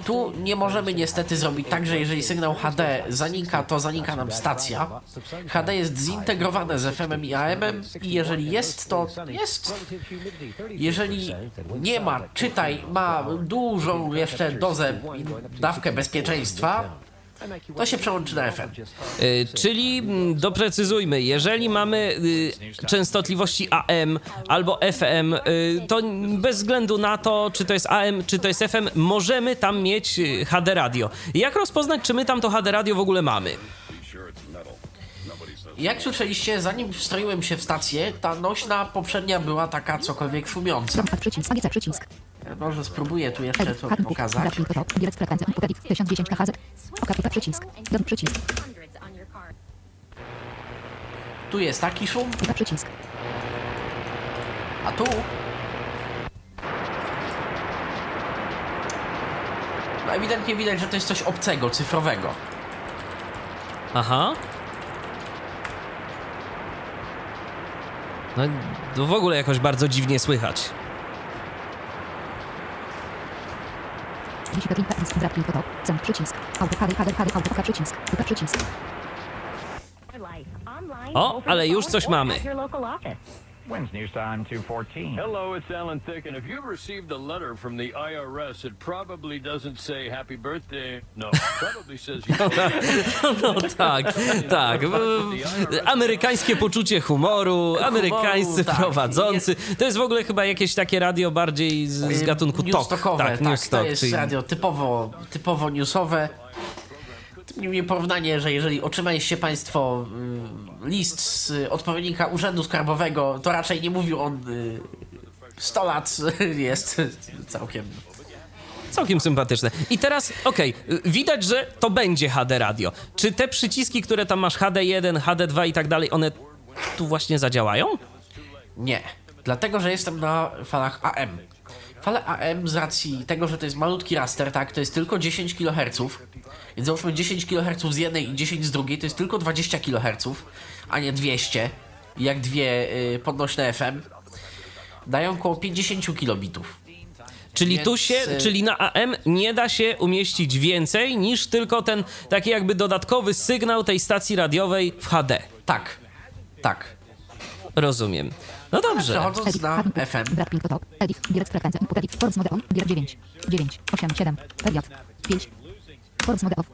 B: Tu nie możemy niestety zrobić tak, że jeżeli sygnał HD zanika, to zanika nam stacja. HD jest zintegrowane z FM-em i AM-em i jeżeli jest, to jest. Jeżeli nie ma, czytaj, ma dużą jeszcze dozę dawkę bezpieczeństwa, to się przełączy na FM.
A: Y, Czyli mm, doprecyzujmy, jeżeli mamy y, częstotliwości AM albo FM, y, to bez względu na to, czy to jest AM, czy to jest FM, możemy tam mieć HD radio. Jak rozpoznać, czy my tam to HD radio w ogóle mamy?
B: Jak słyszeliście, zanim wstroiłem się w stację, ta nośna poprzednia była taka cokolwiek szumiąca.
C: Przycisk, AGC przycisk.
B: Ja Może spróbuję tu jeszcze to pokazać.
C: drag input, direct frekwencja, input, edit, 1010 HZ. Oka uta przycisk. Przycisk,
B: Tu jest taki szum,
C: przycisk.
B: a tu... No ewidentnie widać, że to jest coś obcego, cyfrowego.
A: Aha. No to w ogóle jakoś bardzo dziwnie słychać. O, ale już coś mamy.
L: Wins News Time 214.
M: Hello, it's Alan Thick, and if you've received a letter from the IRS, it probably doesn't say happy birthday. No, probably says you. *laughs*
A: No tak, tak. Amerykańskie poczucie humoru, amerykańscy
B: tak.
A: prowadzący. To jest w ogóle chyba jakieś takie radio bardziej z, z gatunku talk.
B: Tak,
A: news
B: to
A: talk,
B: jest
A: czyli-
B: radio typowo, typowo newsowe. Niemniej porównanie, że jeżeli otrzymaliście Państwo y, list z odpowiednika Urzędu Skarbowego, to raczej nie mówił on y, 100 lat, jest całkiem...
A: Całkiem sympatyczne. I teraz, okej, y, widać, że to będzie HD radio. Czy te przyciski, które tam masz HD1, HD2 i tak dalej, one tu właśnie zadziałają?
B: Nie, dlatego, że jestem na falach AM. Fale AM z racji tego, że to jest malutki raster, tak, to jest tylko 10 kHz, więc załóżmy 10 kHz z jednej i 10 z drugiej, to jest tylko 20 kHz, a nie 200, jak dwie y, podnośne FM. Dają około 50 kilobitów.
A: Czyli
B: Więc,
A: tu się,
B: y-
A: czyli na AM nie da się umieścić więcej niż tylko ten taki jakby dodatkowy sygnał tej stacji radiowej w HD.
B: Tak, tak.
A: Rozumiem. No dobrze.
B: Przechodząc na FM.
C: Brak ping top. Edit. Direct frekwencja. Input edit. Force mode on. Direct 9. 9. 8. 7. Period. 5. Force mode off.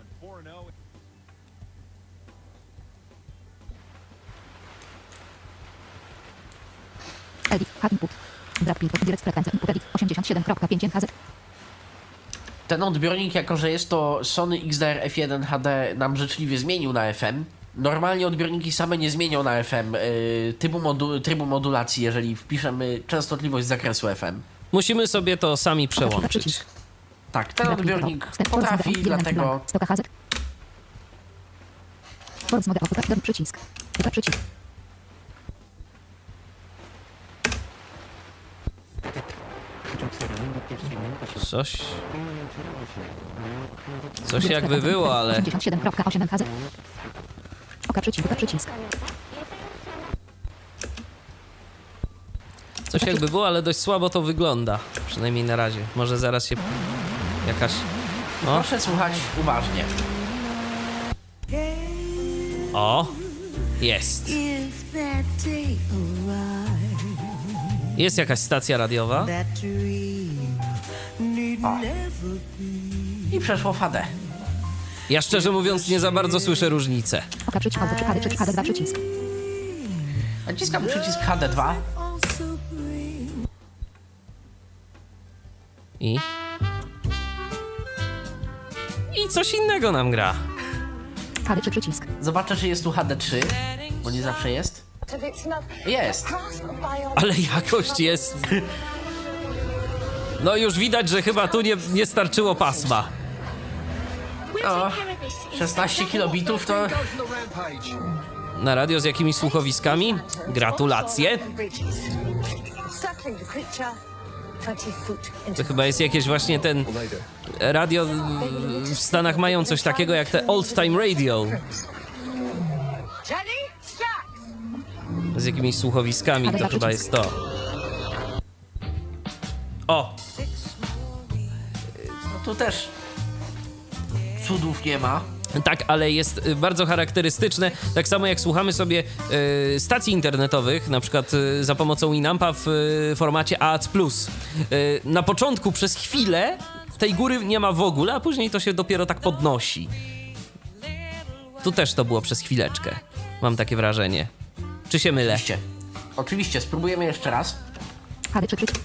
C: Edit. Hack input. Brak ping. Direct frekwencja. Input edit. 87.5 MHz.
B: Ten odbiornik, jako że jest to Sony XDR F1 HD, nam życzliwie zmienił na FM. Normalnie odbiorniki same nie zmienią na FM y, typu modu, trybu modulacji, jeżeli wpiszemy częstotliwość z zakresu FM.
A: Musimy sobie to sami przełączyć.
B: Tak, ten odbiornik potrafi, dlatego
C: plan. 100 KHz. Force mode off. Typa przycisk. Typa przycisk.
A: Coś. Coś jakby było, ale.
C: 87.8 MHz. Oka przycisk. Typa przycisk.
A: Coś jakby było, ale dość słabo to wygląda. Przynajmniej na razie. Może zaraz się jakaś. O,
B: proszę słuchać uważnie.
A: o. Jest. Jest jakaś stacja radiowa.
B: I przeszło HD.
A: Ja szczerze mówiąc nie za bardzo słyszę różnicę.
C: Oka przycisk. Przycisk. HD2 przycisk.
B: Naciskam przycisk HD2.
A: I. I coś innego nam gra.
C: HD3 przycisk.
B: Zobaczę, czy jest tu HD3, bo nie zawsze jest. Jest.
A: Ale jakość jest. No już widać, że chyba tu nie, nie starczyło pasma.
B: O, 16 kilobitów to
A: Na radio z jakimiś słuchowiskami? Gratulacje. To chyba jest jakieś właśnie ten radio w Stanach mają coś takiego jak te old time radio. Z jakimiś słuchowiskami to chyba jest to. O!
B: no tu też cudów nie ma.
A: Tak, ale jest y, bardzo charakterystyczne. Tak samo jak słuchamy sobie y, stacji internetowych, na przykład y, za pomocą Inampa w y, formacie AAC. Y, na początku przez chwilę tej góry nie ma w ogóle, a później to się dopiero tak podnosi. Tu też to było przez chwileczkę. Mam takie wrażenie. Czy się mylę?
B: Oczywiście. Oczywiście, spróbujemy jeszcze raz.
C: HD3 przycisk.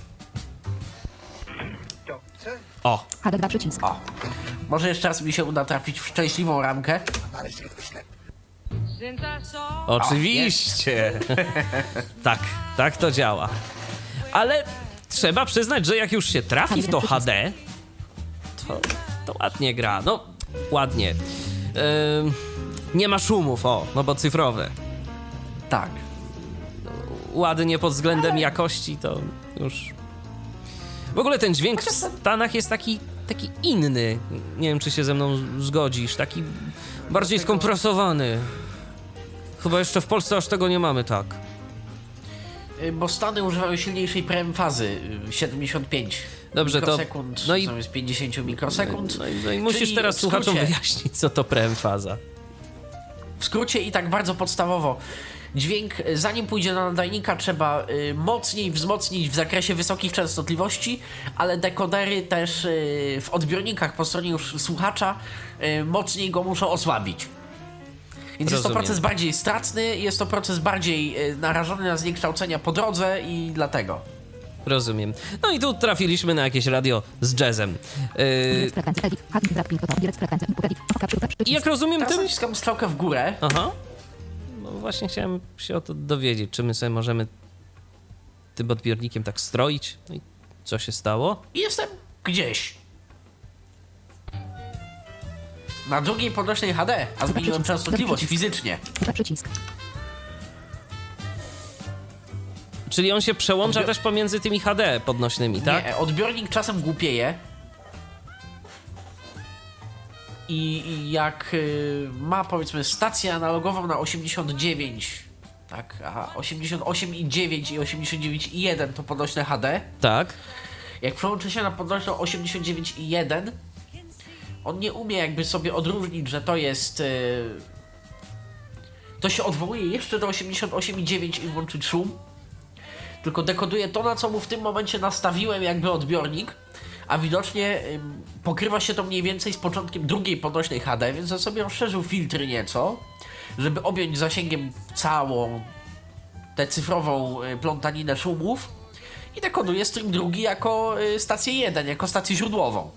A: O,
C: HD2 przycisk.
B: O. Może jeszcze raz mi się uda trafić w szczęśliwą ramkę.
A: oczywiście. *laughs* tak, tak to działa. Ale trzeba przyznać, że jak już się trafi w to HD, to, to ładnie gra. No, ładnie. Nie ma szumów, o, no bo cyfrowe.
B: Tak.
A: Ładnie pod względem jakości to już. W ogóle ten dźwięk w Stanach jest taki, taki inny. Nie wiem, czy się ze mną zgodzisz. Taki bardziej skompresowany. Chyba jeszcze w Polsce aż tego nie mamy tak.
B: Y, Bo Stany używają silniejszej prem fazy y, 75
A: Dobrze, to- no i-
B: zamiast 50 mikrosekund.
A: No i, no i musisz
B: Czyli
A: teraz
B: w
A: słuchaczom
B: skrócie-
A: wyjaśnić, co to preemfaza.
B: W skrócie i tak bardzo podstawowo. Dźwięk, y, zanim pójdzie do nadajnika, trzeba y, mocniej wzmocnić w zakresie wysokich częstotliwości, ale dekodery też y, w odbiornikach po stronie już słuchacza y, mocniej go muszą osłabić. Więc jest to
A: Rozumiem.
B: proces bardziej stratny, jest to proces bardziej y, narażony na zniekształcenia po drodze i dlatego.
A: Rozumiem. No i tu trafiliśmy na jakieś radio z jazzem. Yy, jak rozumiem,
B: Teraz
A: tym...
B: naciskam strzałkę w górę.
A: Aha. No właśnie chciałem się o to dowiedzieć, czy my sobie możemy tym odbiornikiem tak stroić. No i co się stało?
B: Jestem gdzieś. Na drugiej podnośnej HD, a zmieniłem częstotliwość fizycznie.
C: Przycisk.
A: Czyli on się przełącza
B: Odbior-
A: też pomiędzy tymi HD podnośnymi, tak?
B: Nie, odbiornik czasem głupieje. I, i jak y, ma powiedzmy stację analogową na 89, tak, a 88,9 i 89,1 to podnośne HD.
A: Tak.
B: Jak przełączy się na podnośną 89,1, on nie umie jakby sobie odróżnić, że to jest. y, to się odwołuje jeszcze do 88,9 i włączyć szum. Tylko dekoduje to, na co mu w tym momencie nastawiłem, jakby odbiornik. A widocznie pokrywa się to mniej więcej z początkiem drugiej podnośnej HD, więc ja sobie rozszerzył filtry nieco, żeby objąć zasięgiem całą tę cyfrową y, plątaninę szumów i dekoduje stream drugi jako y, stację 1, jako stację źródłową.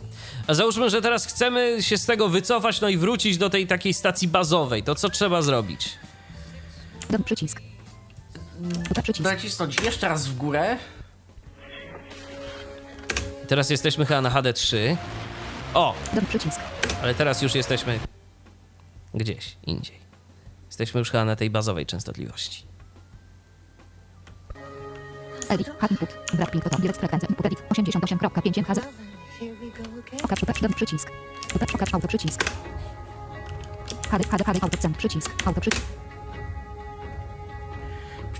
A: A załóżmy, że teraz chcemy się z tego wycofać, no i wrócić do tej takiej stacji bazowej. To co trzeba zrobić?
C: Dom przycisk. Super przycisk.
B: Nacisnąć jeszcze raz w górę.
A: Teraz jesteśmy chyba na HD3. O!
C: Dom przycisk.
A: Ale teraz już jesteśmy gdzieś indziej. Jesteśmy już chyba na tej bazowej częstotliwości.
C: Edit, hacking, put, drag, ping, direct frekwencja, input, edit, 88.5 MHz. Capture, patch, dom przycisk. Catch, auto przycisk. HD, HD, HD, auto, przycisk, auto przycisk.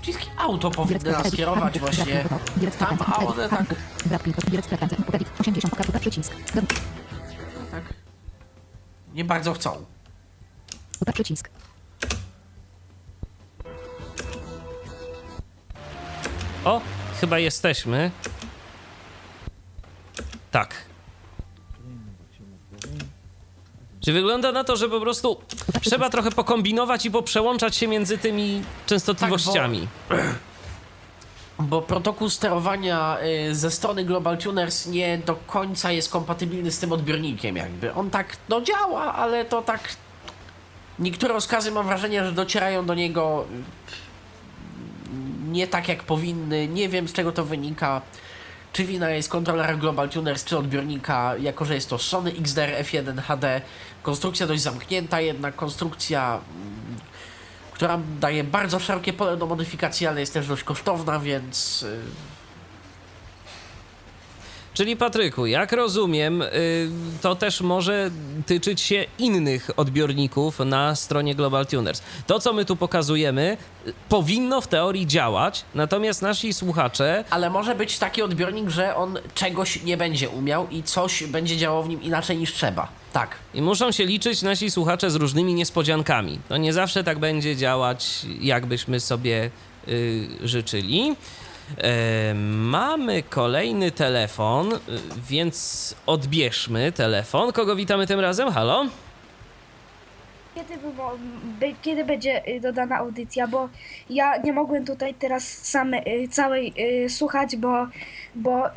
B: Przyciski auto powinny kierować właśnie tam, a one tak,
C: hacking, drag, ping, direct frekwencja, input, edit, 80, capture, przycisk. Dom,
B: tak nie bardzo chcą.
C: przycisk.
A: O, chyba jesteśmy. Tak. Czy wygląda na to, że po prostu trzeba trochę pokombinować i poprzełączać się między tymi częstotliwościami?
B: Bo protokół sterowania y, ze strony Global Tuners nie do końca jest kompatybilny z tym odbiornikiem jakby. On tak, no działa, ale to tak... Niektóre rozkazy mam wrażenie, że docierają do niego y, nie tak jak powinny. Nie wiem z czego to wynika. Czy wina jest kontrolera Global Tuners, czy odbiornika, jako że jest to Sony XDR F1 HD. Konstrukcja dość zamknięta, jednak konstrukcja, mm, która daje bardzo szerokie pole do modyfikacji, ale jest też dość kosztowna, więc y,
A: Czyli Patryku, jak rozumiem, y, to też może tyczyć się innych odbiorników na stronie Global Tuners. To, co my tu pokazujemy, powinno w teorii działać, natomiast nasi słuchacze
B: Ale może być taki odbiornik, że on czegoś nie będzie umiał i coś będzie działało w nim inaczej niż trzeba. Tak.
A: I muszą się liczyć nasi słuchacze z różnymi niespodziankami. To nie zawsze tak będzie działać, jakbyśmy sobie y, życzyli. E, mamy kolejny telefon, y, więc odbierzmy telefon. Kogo witamy tym razem? Halo?
N: Kiedy, kiedy będzie y, dodana audycja, bo ja nie mogłem tutaj teraz sam y, całej y, słuchać, bo, bo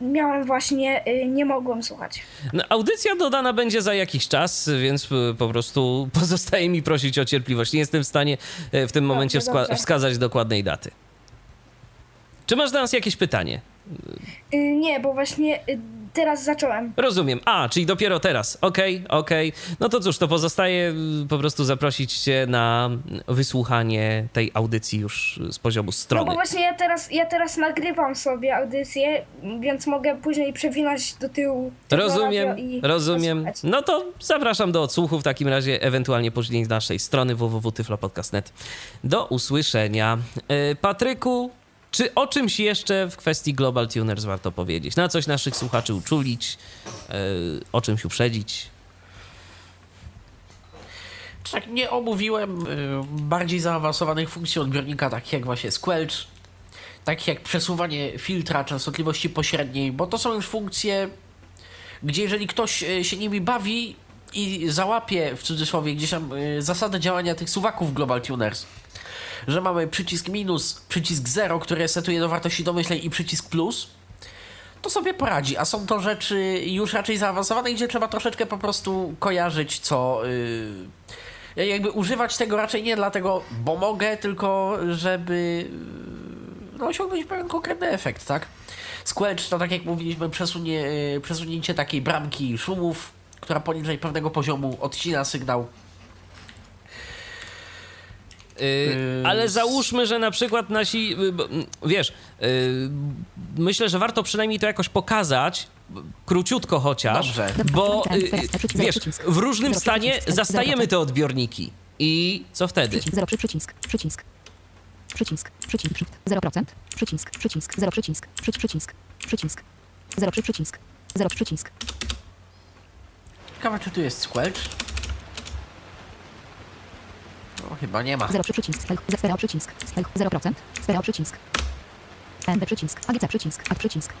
N: miałem właśnie, y, nie mogłem słuchać.
A: No, audycja dodana będzie za jakiś czas, więc y, po prostu *laughs* pozostaje mi prosić o cierpliwość. Nie jestem w stanie y, w tym momencie wska-
N: dobrze.
A: wskazać dokładnej daty. Czy masz do nas jakieś pytanie?
N: Nie, bo właśnie teraz zacząłem.
A: Rozumiem. A, czyli dopiero teraz. Okej, okej. No to cóż, to pozostaje y, po prostu zaprosić cię na wysłuchanie tej audycji już z poziomu
N: No
A: strony.
N: bo właśnie ja teraz, ja teraz nagrywam sobie audycję, więc mogę później przewinąć do tyłu.
A: Rozumiem, rozumiem.
N: posłuchać.
A: No to zapraszam do odsłuchu w takim razie, ewentualnie później z naszej strony www.tyflopodcast.net. Do usłyszenia. E, Patryku, czy o czymś jeszcze w kwestii Global Tuners warto powiedzieć? Na coś naszych słuchaczy uczulić, e, o czymś uprzedzić?
B: Tak nie omówiłem y, bardziej zaawansowanych funkcji odbiornika, takich jak właśnie squelch, takich jak przesuwanie filtra częstotliwości pośredniej, bo to są już funkcje, gdzie jeżeli ktoś y, się nimi bawi i załapie w cudzysłowie gdzieś tam y, zasadę działania tych suwaków Global Tuners, że mamy przycisk minus, przycisk 0, który setuje do wartości domyślnej i przycisk plus, to sobie poradzi. A są to rzeczy już raczej zaawansowane, gdzie trzeba troszeczkę po prostu kojarzyć, co. Yy, jakby używać tego raczej nie dlatego, bo mogę, tylko żeby yy, no, osiągnąć pewien konkretny efekt, tak? Squelch to tak jak mówiliśmy, przesunie, yy, przesunięcie takiej bramki szumów, która poniżej pewnego poziomu odcina sygnał.
A: Yy, ale załóżmy, że na przykład nasi, yy, mm, wiesz, yy, myślę, że warto przynajmniej to jakoś pokazać, króciutko chociaż,
B: Dobrze.
A: bo yy, wiesz, w różnym stanie zastajemy te odbiorniki. I co wtedy?
C: Przycisk 0 przy przycisk. Przycisk. Przycisk. Przycisk. Shift. 0%. Przycisk. Przycisk. 0 przycisk. Przycisk. Przycisk. Przycisk. 0 przy przycisk. 0 przycisk.
B: Ciekawe, czy tu jest squelch? No, chyba nie ma.
C: 0 przy przycisk. Stereo przycisk. Spell. 0%. Stereo przycisk. ND przycisk. AGC przycisk. A przycisk.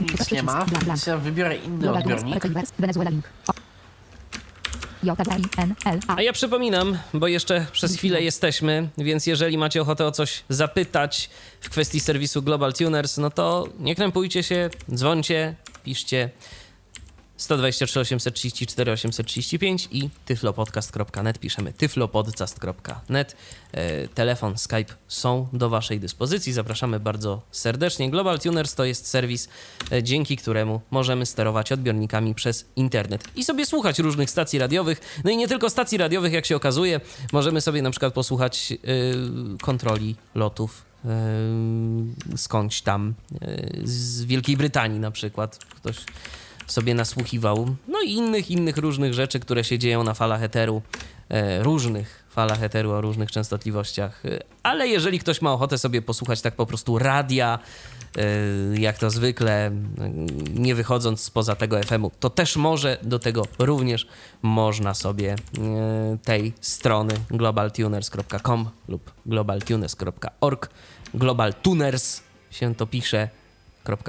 B: Nic nie ma,
C: Blank, blank.
B: więc ja wybiorę inny odbiornik.
C: Venezuela link. A
A: ja przypominam, bo jeszcze przez chwilę jesteśmy, więc jeżeli macie ochotę o coś zapytać w kwestii serwisu Global Tuners, no to nie krępujcie się, dzwońcie, piszcie 123 834 835 i tyflopodcast.net. Piszemy tyflopodcast.net. E, Telefon, Skype są do Waszej dyspozycji. Zapraszamy bardzo serdecznie. Global Tuners to jest serwis, e, dzięki któremu możemy sterować odbiornikami przez internet i sobie słuchać różnych stacji radiowych. No i nie tylko stacji radiowych, jak się okazuje. Możemy sobie na przykład posłuchać e, kontroli lotów skądś tam, z Wielkiej Brytanii na przykład. Ktoś sobie nasłuchiwał. No i innych, innych różnych rzeczy, które się dzieją na falach eteru, e, różnych falach eteru o różnych częstotliwościach. E, Ale jeżeli ktoś ma ochotę sobie posłuchać tak po prostu radia, e, jak to zwykle, nie wychodząc spoza tego FM-u, to też może do tego również można sobie tej strony globaltuners.com lub globaltuners.org globaltuners się to pisze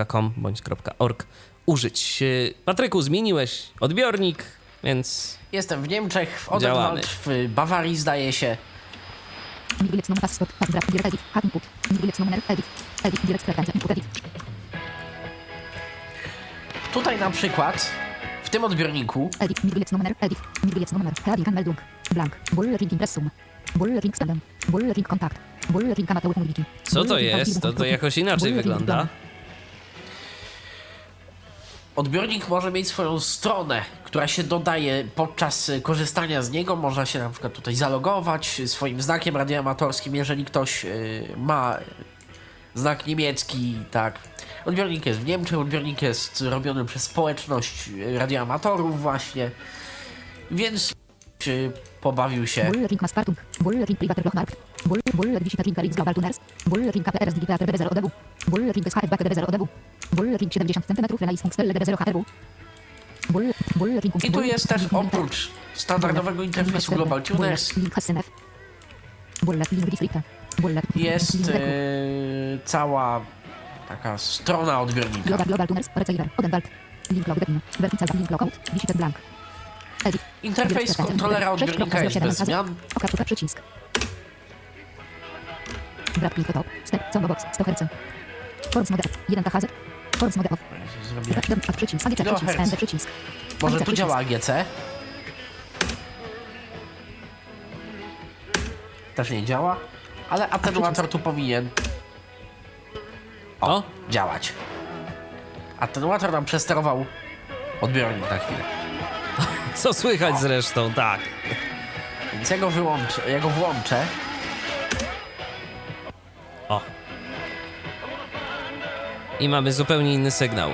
A: .com bądź .org użyć. E, Patryku, zmieniłeś odbiornik, więc
B: Jestem w Niemczech, w. Odenwald, w Bawarii zdaje się. Tutaj na przykład, w tym odbiorniku,
A: co to jest? To, to jakoś inaczej wygląda.
B: Odbiornik może mieć swoją stronę, która się dodaje podczas korzystania z niego. Można się na przykład tutaj zalogować swoim znakiem radioamatorskim, jeżeli ktoś y, ma znak niemiecki, tak. Odbiornik jest w Niemczech, odbiornik jest robiony przez społeczność radioamatorów właśnie, więc czy pobawił się
C: Bull ring maspartung. Bull ring privater lochmarkt. Bull bull digiter ring global tuners. Bull ring KPRS digitator DB0 ODW. Bull ring SHF back DB0 ODW. Bull ring 70 cm relais funkstelle DB0 HRW. Bull bull ring
B: I tu jest też oprócz standardowego interfejsu Global Tuners jest e, cała taka strona odbiornika.
C: Global global tuners receiver. Odenwald. Link log depin. Vertical link logout. Visited blank. Edit.
B: Interfejs kontrolera odbiornika jest bez zmian.
C: Oka przycisk. Wrap click top. Step. Combo box. 100 Hz. Off. 1 KHZ. Force mode off.
B: Zrobię.
C: Przycisk. AGC przycisk.
B: Kilohertz.
C: ND przycisk.
B: Może tu działa
C: przycisk.
B: AGC? Też nie działa, ale atenuator tu powinien o, działać. Atenuator nam przesterował odbiornik na chwilę. *laughs*
A: Co słychać zresztą, tak.
B: Więc ja go wyłączę, ja go włączę.
A: O. I mamy zupełnie inny sygnał.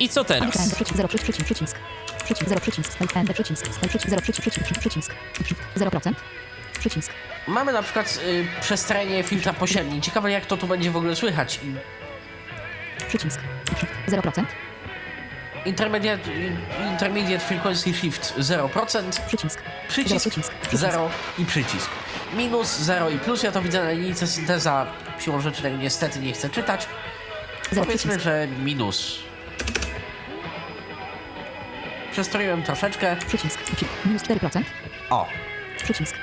A: I co teraz?
C: Przycisk. 0 przycisk. Przycisk. Przycisk 0 przycisk. Przycisk. Spell przycisk 0 przycisk. Przycisk. Przycisk. 0%.
B: Mamy na przykład y, przestrenie filtra pośredni. Ciekawe jak to tu będzie w ogóle słychać. I
C: Przycisk. Shift 0%.
B: Intermediate, intermediate Frequency Shift 0%.
C: Przycisk.
B: Przycisk,
C: Przycisk.
B: 0 i przycisk. Minus, 0 i plus. Ja to widzę na linijce synteza. Siłą rzeczy tego niestety nie chcę czytać. Powiedzmy, że minus. Przestroiłem troszeczkę.
C: Przycisk. Przy- Minus 4%.
B: O,
C: Przycisk.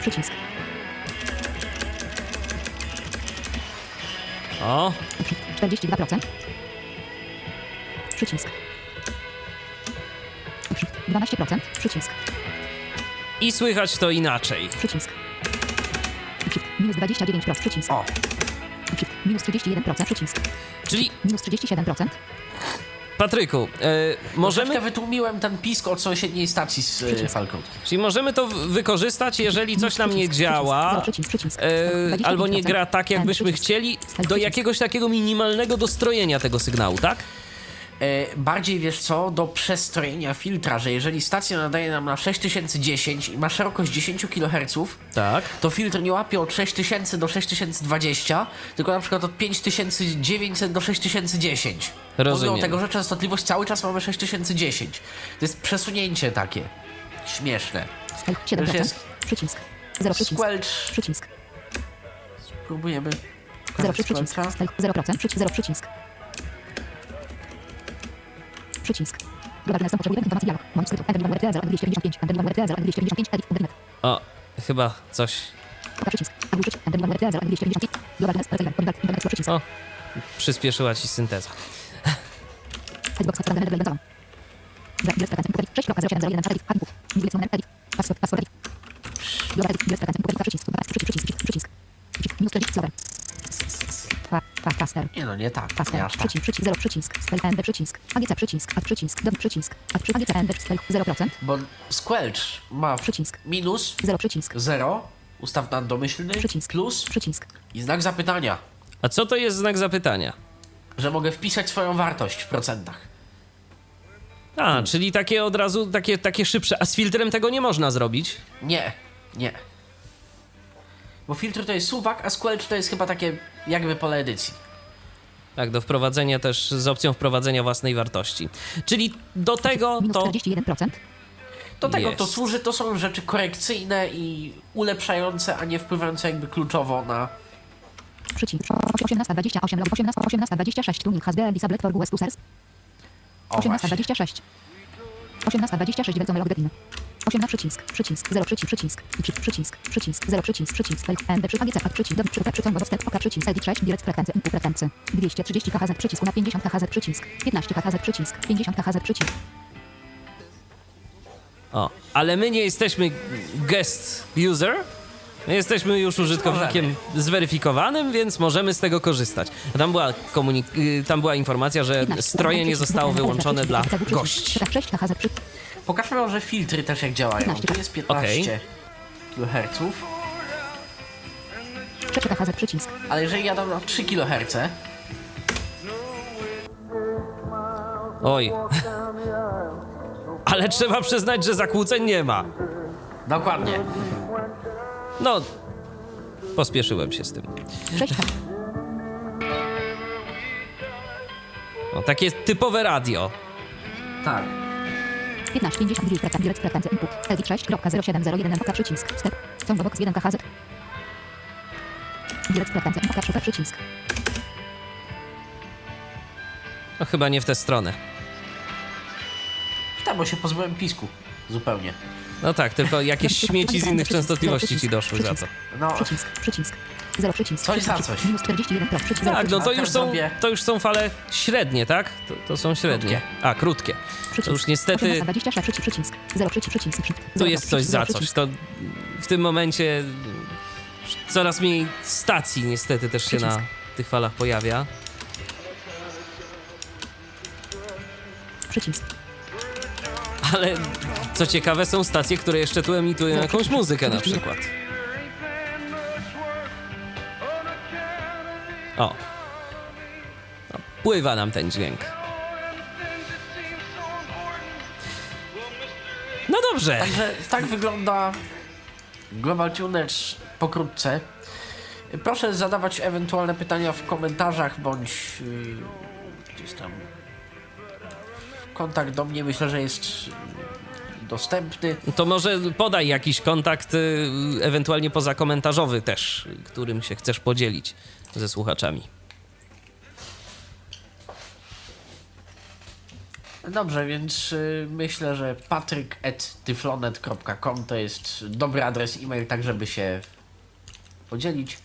C: Przycisk.
A: O,
C: 42%. Przycisk. 12%. Przycisk.
A: i słychać to inaczej.
C: Przycisk. Minus 29%. Przycisk.
B: o.
C: Minus 31%. Przycisk.
A: Czyli,
C: Minus 37%.
A: Patryku, e,
B: Możemy...
A: możemy,
B: wytłumiłem ten pisk od sąsiedniej stacji z y, Falcon.
A: czyli możemy to w- wykorzystać, jeżeli coś nam nie działa,
C: przycisk. Przycisk.
A: e, albo nie gra tak, jakbyśmy chcieli, do jakiegoś takiego minimalnego dostrojenia tego sygnału, tak?
B: E, bardziej wiesz co, do przestrojenia filtra, że jeżeli stacja nadaje nam na 6010 i ma szerokość 10 kHz,
A: Tak.
B: to filtr nie łapie od 6000 do 6020, tylko na przykład od 5900 do 6010.
A: Rozumiem.
B: Pomimo tego, że częstotliwość cały czas mamy 6010. To jest przesunięcie takie. Śmieszne.
C: Skype
B: To już
C: 7%.
B: jest
C: Przycisk. 0 przycisk.
B: squelch.
C: Przycisk.
B: Próbujemy.
C: 0
B: pokazać
C: przycisk.
B: squelcha.
C: Skype 0%. Przycisk. 0 przycisk. Przycisk. Globalny następ potrzebuje informacji dialog. Moment skrytu. Enter numer 0 295. Enter numer 0 295. Edit. Internet.
A: O, chyba coś.
C: Pokaż przycisk. Agul przycisk. Enter numer 0 295. Globalny następ. Internet. Internet. Przycisk.
A: O, przyspieszyła ci synteza.
C: Xbox Hotspot Internet. Internet. Gres frequency. Edit. 6.0701. Edit. Handbook. Nigdy numer. Edit. Password. Password. Edit. Global Edit. Gres frequency. Edit. Przycisk. Przycisk. Przycisk. Przycisk. Faster.
B: Nie no, nie tak. Nie
C: Faster.
B: aż tak.
C: Przycisk. Przycisk. 0 przycisk. Spell end przycisk. AGC przycisk. Add przycisk. Dom przycisk. Add przy AGC end. Spell 0%.
B: Bo squelch ma
C: Przycisk.
B: minus
C: 0 przycisk.
B: 0, ustaw na domyślny,
C: Przycisk.
B: plus
C: Przycisk.
B: i znak zapytania,
A: A co to jest znak zapytania?
B: że mogę wpisać swoją wartość w procentach.
A: A, czyli takie od razu, takie, takie szybsze. A z filtrem tego nie można zrobić?
B: Nie, nie. Bo filtr to jest suwak, a squelch to jest chyba takie jakby pole edycji.
A: Tak, do wprowadzenia też z opcją wprowadzenia własnej wartości. Czyli do tego
C: Minus
A: to.
C: 41%.
B: Do tego to
A: Jest.
B: służy, to są rzeczy korekcyjne i ulepszające, a nie wpływające jakby kluczowo na...
C: Przycisk. 1828 log 18 1826 tuning has been disabled for US users.
B: O właśnie.
C: 1826. 1826 wracamy log depin. 18 przycisk, przycisk, 0 przycisk, przycisk, przycisk, przycisk, przycisk, 0 przycisk, przycisk, end, przy AGC, przycisk, dom, przy, przy, ciąg, dostęp, oka, przycisk, edit 6, direct frekwencja, input frekwencji, 230 kHz przycisk, na 50 kHz przycisk, 15 kHz przycisk, 50 kHz przycisk.
A: O, ale my nie jesteśmy guest user. My jesteśmy już użytkownikiem zweryfikowanym, więc możemy z tego korzystać. Tam była, komunik- y, tam była informacja, że
C: 15
A: strojenie
C: przycisk,
A: zostało
C: przycisk,
A: wyłączone dla
C: przycisk,
A: gości.
C: Przycisk, 6 kHz przycisk,
B: Pokażmy może filtry też jak działają.
C: 15.
B: Tu jest 15 kHz,
C: 3 kHz przycisk,
B: ale jeżeli jadą na 3 kHz,
A: Oj. *laughs* Ale trzeba przyznać, że zakłóceń nie ma.
B: dokładnie.
A: No, pospieszyłem się z tym.
C: 6 kHz,
A: No, takie typowe radio.
B: Tak.
C: 15 50 direct frekwencja, input, edit 6.0701 oka, przycisk, step, ciąg box 1 kHz. Direct frekwencja, oka, przycisk, przycisk.
A: No chyba nie w tę stronę.
B: Tak, bo się pozbyłem pisku. Zupełnie.
A: No tak, tylko jakieś śmieci z innych częstotliwości ci doszły za co.
B: No,
C: Przycisk, przycisk. 0 przycisk.
B: Coś za
C: przycisk,
B: coś.
C: Minus 41 pro, przycisk,
A: Tak, no to już są, to już są fale średnie, tak? To, to są średnie. A, krótkie. To już niestety
C: 1826 przycisk, przycisk. 0 przycisk, przycisk. przycisk,
A: tu jest coś
C: przycisk,
A: za coś.
C: przycisk.
A: To w tym momencie coraz mniej stacji niestety też się na
C: Przycisk.
A: tych falach pojawia.
C: Przycisk.
A: Ale co ciekawe, są stacje, które jeszcze tu emitują jakąś muzykę na przykład. O. No, pływa nam ten dźwięk. No dobrze.
B: Także tak wygląda Global Tuners pokrótce. Proszę zadawać ewentualne pytania w komentarzach bądź yy, gdzieś tam. Kontakt do mnie myślę, że jest dostępny.
A: To może podaj jakiś kontakt, y, ewentualnie pozakomentarzowy też, którym się chcesz podzielić ze słuchaczami.
B: Dobrze, więc y, myślę, że patryk.tyflonet.com to jest dobry adres e-mail, tak żeby się podzielić.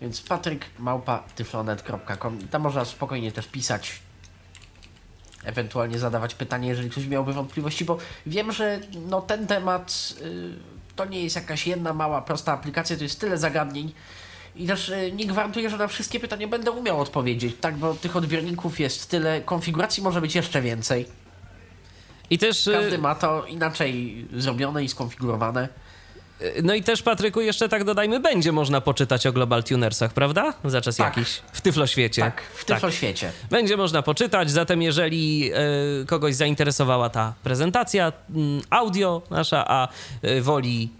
B: Więc patryk.tyflonet.com Tam można spokojnie też pisać, ewentualnie zadawać pytanie, jeżeli ktoś miałby wątpliwości, bo wiem, że no, ten temat y, to nie jest jakaś jedna mała, prosta aplikacja, to jest tyle zagadnień. I też y, nie gwarantuję, że na wszystkie pytania będę umiał odpowiedzieć, tak? Bo tych odbiorników jest tyle, konfiguracji może być jeszcze więcej.
A: I też. y,
B: Każdy ma to inaczej zrobione i skonfigurowane.
A: No i też, Patryku, jeszcze tak dodajmy, będzie można poczytać o Global Tunersach, prawda? Za czas
B: Tak.
A: jakiś. W Tyfloświecie.
B: Tak, w Tyfloświecie.
A: Będzie można poczytać, zatem jeżeli e, kogoś zainteresowała ta prezentacja mm, audio nasza, a e, woli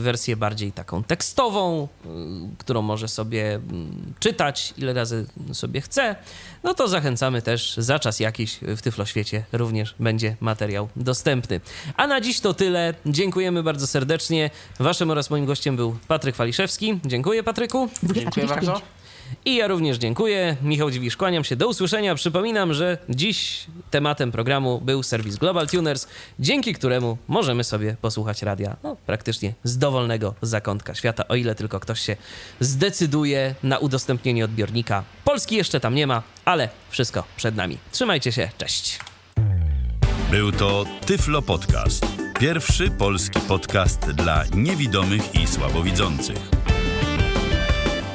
A: wersję bardziej taką tekstową, e, którą może sobie mm, czytać ile razy sobie chce, no to zachęcamy też za czas jakiś w Tyfloświecie również będzie materiał dostępny. A na dziś to tyle. Dziękujemy bardzo serdecznie. Waszym oraz moim gościem był Patryk Waliszewski. Dziękuję Patryku.
B: Dziękuję bardzo.
A: I ja również dziękuję. Michał Dziwisz, kłaniam się. Do usłyszenia. Przypominam, że dziś tematem programu był serwis Global Tuners, dzięki któremu możemy sobie posłuchać radia no, praktycznie z dowolnego zakątka świata, o ile tylko ktoś się zdecyduje na udostępnienie odbiornika. Polski jeszcze tam nie ma, ale wszystko przed nami. Trzymajcie się, cześć.
O: Był to Tyflo Podcast. Pierwszy polski podcast dla niewidomych i słabowidzących.